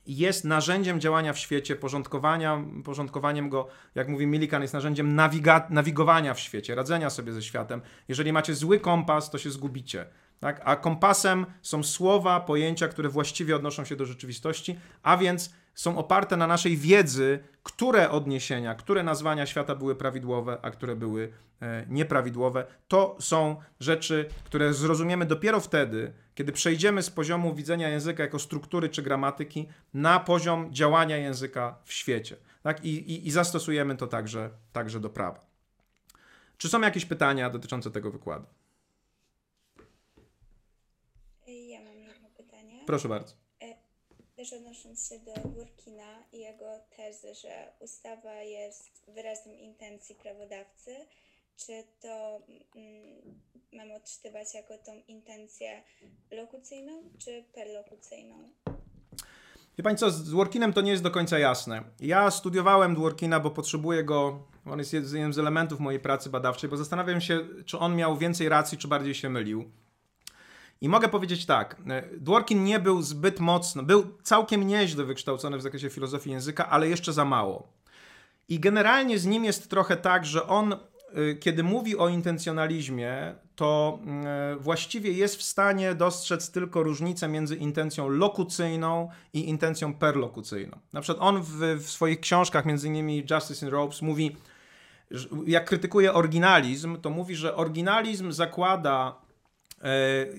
jest narzędziem działania w świecie, porządkowania, porządkowaniem go, jak mówi Millikan, jest narzędziem nawiga, nawigowania w świecie, radzenia sobie ze światem. Jeżeli macie zły kompas, to się zgubicie. Tak? A kompasem są słowa, pojęcia, które właściwie odnoszą się do rzeczywistości, a więc są oparte na naszej wiedzy, które odniesienia, które nazwania świata były prawidłowe, a które były e, nieprawidłowe. To są rzeczy, które zrozumiemy dopiero wtedy, kiedy przejdziemy z poziomu widzenia języka jako struktury czy gramatyki na poziom działania języka w świecie. Tak? I, i, i zastosujemy to także, także do prawa. Czy są jakieś pytania dotyczące tego wykładu? Ja mam jedno pytanie. Proszę bardzo. E, też odnosząc się do Burkina i jego tezy, że ustawa jest wyrazem intencji prawodawcy, czy to mm, mamy odczytywać jako tą intencję lokucyjną czy perlokucyjną? Wie Pani co, z Dworkinem to nie jest do końca jasne. Ja studiowałem Dworkina, bo potrzebuję go, on jest jednym z elementów mojej pracy badawczej, bo zastanawiam się, czy on miał więcej racji, czy bardziej się mylił. I mogę powiedzieć tak, Dworkin nie był zbyt mocno, był całkiem nieźle wykształcony w zakresie filozofii języka, ale jeszcze za mało. I generalnie z nim jest trochę tak, że on Y, kiedy mówi o intencjonalizmie, to y, właściwie jest w stanie dostrzec tylko różnicę między intencją lokucyjną i intencją perlokucyjną. Na przykład on w, w swoich książkach, między innymi Justice in Ropes, mówi, jak krytykuje oryginalizm, to mówi, że oryginalizm zakłada e,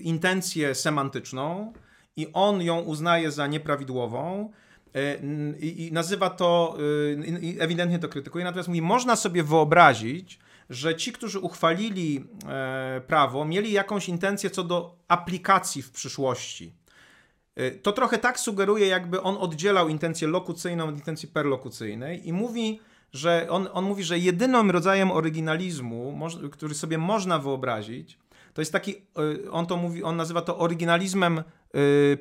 intencję semantyczną i on ją uznaje za nieprawidłową, e, i, nazywa to, ewidentnie to krytykuje, natomiast mówi, można sobie wyobrazić, że ci, którzy uchwalili e, prawo, mieli jakąś intencję co do aplikacji w przyszłości. E, to trochę tak sugeruje, jakby on oddzielał intencję lokucyjną od intencji perlokucyjnej i mówi, że on, on mówi, że jedynym rodzajem oryginalizmu, który sobie można wyobrazić, to jest taki, e, on to mówi, on nazywa to oryginalizmem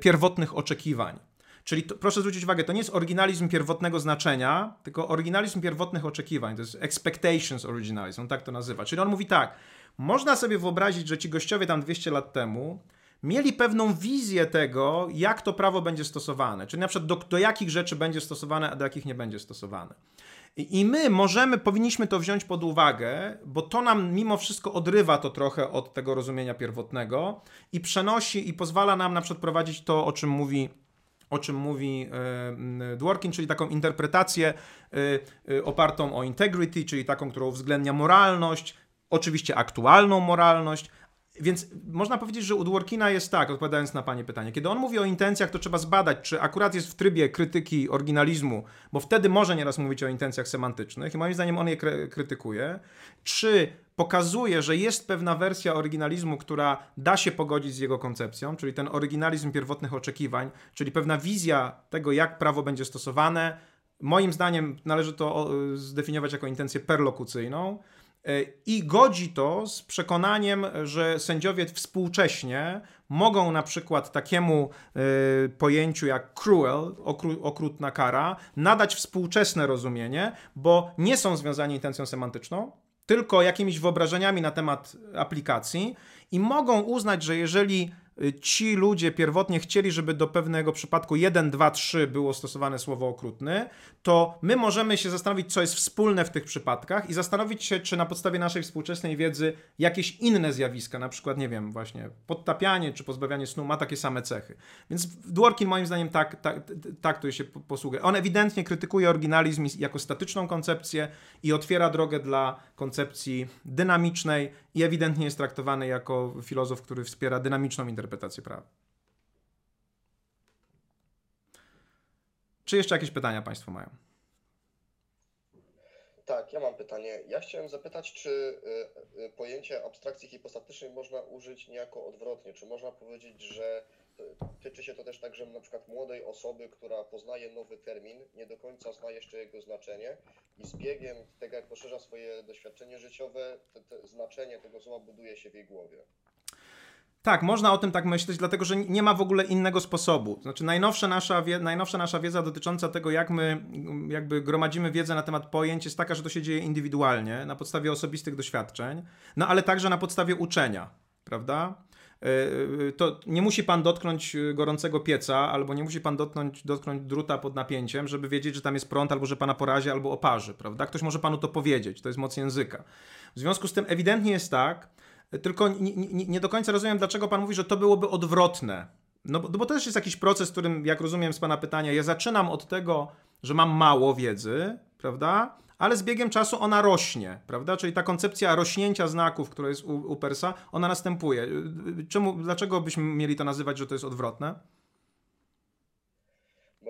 pierwotnych oczekiwań. Czyli to, proszę zwrócić uwagę, to nie jest oryginalizm pierwotnego znaczenia, tylko oryginalizm pierwotnych oczekiwań. To jest expectations originalism, on tak to nazywa. Czyli on mówi tak, można sobie wyobrazić, że ci gościowie tam 200 lat temu mieli pewną wizję tego, jak to prawo będzie stosowane. Czyli na przykład do, do jakich rzeczy będzie stosowane, a do jakich nie będzie stosowane. I my możemy, powinniśmy to wziąć pod uwagę, bo to nam mimo wszystko odrywa to trochę od tego rozumienia pierwotnego i przenosi i pozwala nam na przykład prowadzić to, o czym mówi o czym mówi e, Dworkin, czyli taką interpretację e, e, opartą o integrity, czyli taką, którą uwzględnia moralność, oczywiście aktualną moralność, więc można powiedzieć, że u Dworkina jest tak, odpowiadając na Pani pytanie. Kiedy on mówi o intencjach, to trzeba zbadać, czy akurat jest w trybie krytyki oryginalizmu, bo wtedy może nieraz mówić o intencjach semantycznych i moim zdaniem on je krytykuje, czy pokazuje, że jest pewna wersja oryginalizmu, która da się pogodzić z jego koncepcją, czyli ten oryginalizm pierwotnych oczekiwań, czyli pewna wizja tego, jak prawo będzie stosowane. Moim zdaniem należy to zdefiniować jako intencję perlokucyjną i godzi to z przekonaniem, że sędziowie współcześnie mogą na przykład takiemu y, pojęciu jak cruel, okru, okrutna kara, nadać współczesne rozumienie, bo nie są związani intencją semantyczną, tylko jakimiś wyobrażeniami na temat aplikacji i mogą uznać, że jeżeli ci ludzie pierwotnie chcieli, żeby do pewnego przypadku 1, 2, 3 było stosowane słowo okrutny, to my możemy się zastanowić, co jest wspólne w tych przypadkach i zastanowić się, czy na podstawie naszej współczesnej wiedzy jakieś inne zjawiska, na przykład, nie wiem, właśnie podtapianie czy pozbawianie snu ma takie same cechy. Więc Dworkin moim zdaniem tak, tak, tak tu się posługuje. On ewidentnie krytykuje oryginalizm jako statyczną koncepcję i otwiera drogę dla koncepcji dynamicznej i ewidentnie jest traktowany jako filozof, który wspiera dynamiczną interpretację interpretację prawa. Czy jeszcze jakieś pytania Państwo mają? Tak, ja mam pytanie. Ja chciałem zapytać, czy y, y, pojęcie abstrakcji hipostatycznej można użyć niejako odwrotnie? Czy można powiedzieć, że tyczy się to też tak, że na przykład młodej osoby, która poznaje nowy termin, nie do końca zna jeszcze jego znaczenie i z biegiem tego, jak poszerza swoje doświadczenie życiowe, te, te znaczenie tego słowa buduje się w jej głowie? Tak, można o tym tak myśleć, dlatego że nie ma w ogóle innego sposobu. Znaczy, najnowsza nasza, wie, najnowsza nasza wiedza dotycząca tego, jak my jakby gromadzimy wiedzę na temat pojęć, jest taka, że to się dzieje indywidualnie, na podstawie osobistych doświadczeń, no ale także na podstawie uczenia, prawda? E, e, to nie musi pan dotknąć gorącego pieca, albo nie musi pan dotknąć, dotknąć druta pod napięciem, żeby wiedzieć, że tam jest prąd, albo że pana porazi, albo oparzy, prawda? Ktoś może panu to powiedzieć, to jest moc języka. W związku z tym ewidentnie jest tak, tylko nie, nie, nie, do końca rozumiem, dlaczego pan mówi, że to byłoby odwrotne. No bo, no bo to też jest jakiś proces, którym, jak rozumiem z pana pytania, ja zaczynam od tego, że mam mało wiedzy, prawda? Ale z biegiem czasu ona rośnie, prawda? Czyli ta koncepcja rośnięcia znaków, która jest u, u Persa, ona następuje. Czemu, dlaczego byśmy mieli to nazywać, że to jest odwrotne?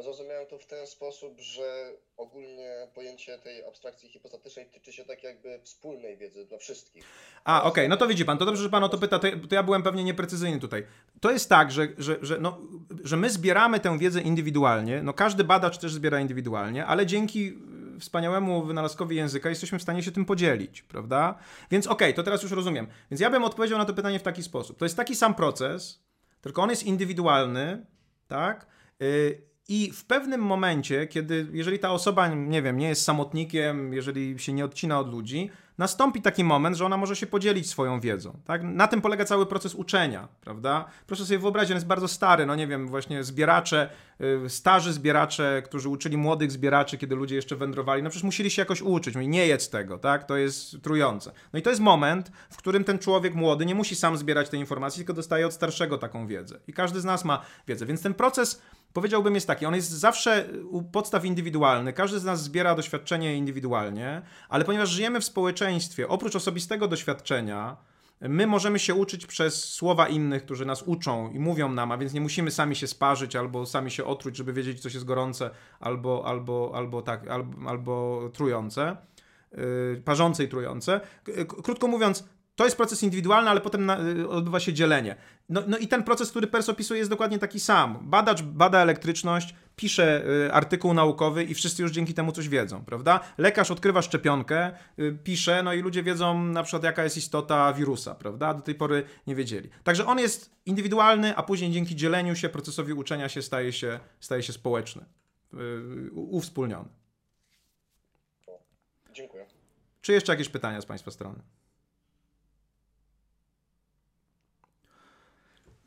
Zrozumiałem to w ten sposób, że ogólnie pojęcie tej abstrakcji hipostatycznej tyczy się tak jakby wspólnej wiedzy dla wszystkich. A, okej, okay. no to widzi pan, to dobrze, że pan o to pyta, to, to ja byłem pewnie nieprecyzyjny tutaj. To jest tak, że, że, że, no, że my zbieramy tę wiedzę indywidualnie, no każdy badacz też zbiera indywidualnie, ale dzięki wspaniałemu wynalazkowi języka jesteśmy w stanie się tym podzielić, prawda? Więc okej, okay, to teraz już rozumiem. Więc ja bym odpowiedział na to pytanie w taki sposób. To jest taki sam proces, tylko on jest indywidualny, tak? Yy, i w pewnym momencie, kiedy, jeżeli ta osoba, nie wiem, nie jest samotnikiem, jeżeli się nie odcina od ludzi, nastąpi taki moment, że ona może się podzielić swoją wiedzą. Tak? Na tym polega cały proces uczenia, prawda? Proszę sobie wyobrazić, on jest bardzo stary, no nie wiem, właśnie zbieracze, yy, starzy zbieracze, którzy uczyli młodych zbieraczy, kiedy ludzie jeszcze wędrowali, no przecież musieli się jakoś uczyć, mówi, nie jedz tego, tak? To jest trujące. No i to jest moment, w którym ten człowiek młody nie musi sam zbierać tej informacji, tylko dostaje od starszego taką wiedzę. I każdy z nas ma wiedzę, więc ten proces powiedziałbym jest taki, on jest zawsze u podstaw indywidualny, każdy z nas zbiera doświadczenie indywidualnie, ale ponieważ żyjemy w społeczeństwie, oprócz osobistego doświadczenia, my możemy się uczyć przez słowa innych, którzy nas uczą i mówią nam, a więc nie musimy sami się sparzyć albo sami się otruć, żeby wiedzieć, co jest gorące albo, albo, albo, tak, albo, albo trujące, yy, parzące i trujące. Krótko mówiąc, to jest proces indywidualny, ale potem na, y, odbywa się dzielenie. No, no, i ten proces, który Pers opisuje, jest dokładnie taki sam. Badacz bada elektryczność, pisze y, artykuł naukowy i wszyscy już dzięki temu coś wiedzą, prawda? Lekarz odkrywa szczepionkę, y, pisze, no i ludzie wiedzą na przykład, jaka jest istota wirusa, prawda? Do tej pory nie wiedzieli. Także on jest indywidualny, a później dzięki dzieleniu się, procesowi uczenia się staje się, staje się społeczny, y, uwspólniony. Dziękuję. Czy jeszcze jakieś pytania z Państwa strony?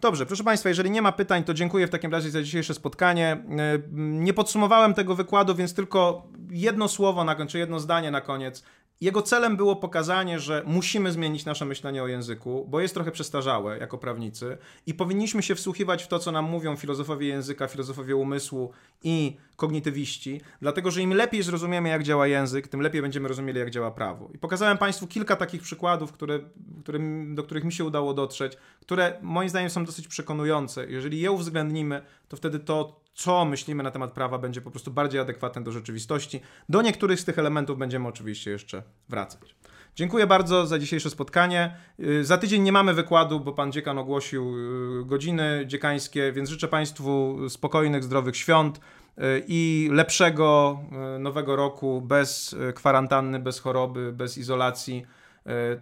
Dobrze, proszę Państwa, jeżeli nie ma pytań, to dziękuję w takim razie za dzisiejsze spotkanie. E, nie podsumowałem tego wykładu, więc tylko jedno słowo na końcu, jedno zdanie na koniec. Jego celem było pokazanie, że musimy zmienić nasze myślenie o języku, bo jest trochę przestarzałe jako prawnicy i powinniśmy się wsłuchiwać w to, co nam mówią filozofowie języka, filozofowie umysłu i kognitywiści, dlatego że im lepiej zrozumiemy, jak działa język, tym lepiej będziemy rozumieli, jak działa prawo. I pokazałem Państwu kilka takich przykładów, które, którym, do których mi się udało dotrzeć, które moim zdaniem są dosyć przekonujące. Jeżeli je uwzględnimy, to wtedy to, co myślimy na temat prawa, będzie po prostu bardziej adekwatne do rzeczywistości. Do niektórych z tych elementów będziemy oczywiście jeszcze wracać. Dziękuję bardzo za dzisiejsze spotkanie. Y, Za tydzień nie mamy wykładu, bo pan dziekan ogłosił y, godziny dziekańskie, więc życzę Państwu spokojnych, zdrowych świąt y, i lepszego nowego roku bez kwarantanny, bez choroby, bez izolacji,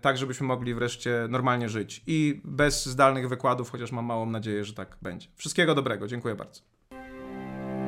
tak żebyśmy mogli wreszcie normalnie żyć i bez zdalnych wykładów, chociaż mam małą nadzieję, że tak będzie. Wszystkiego dobrego, dziękuję bardzo.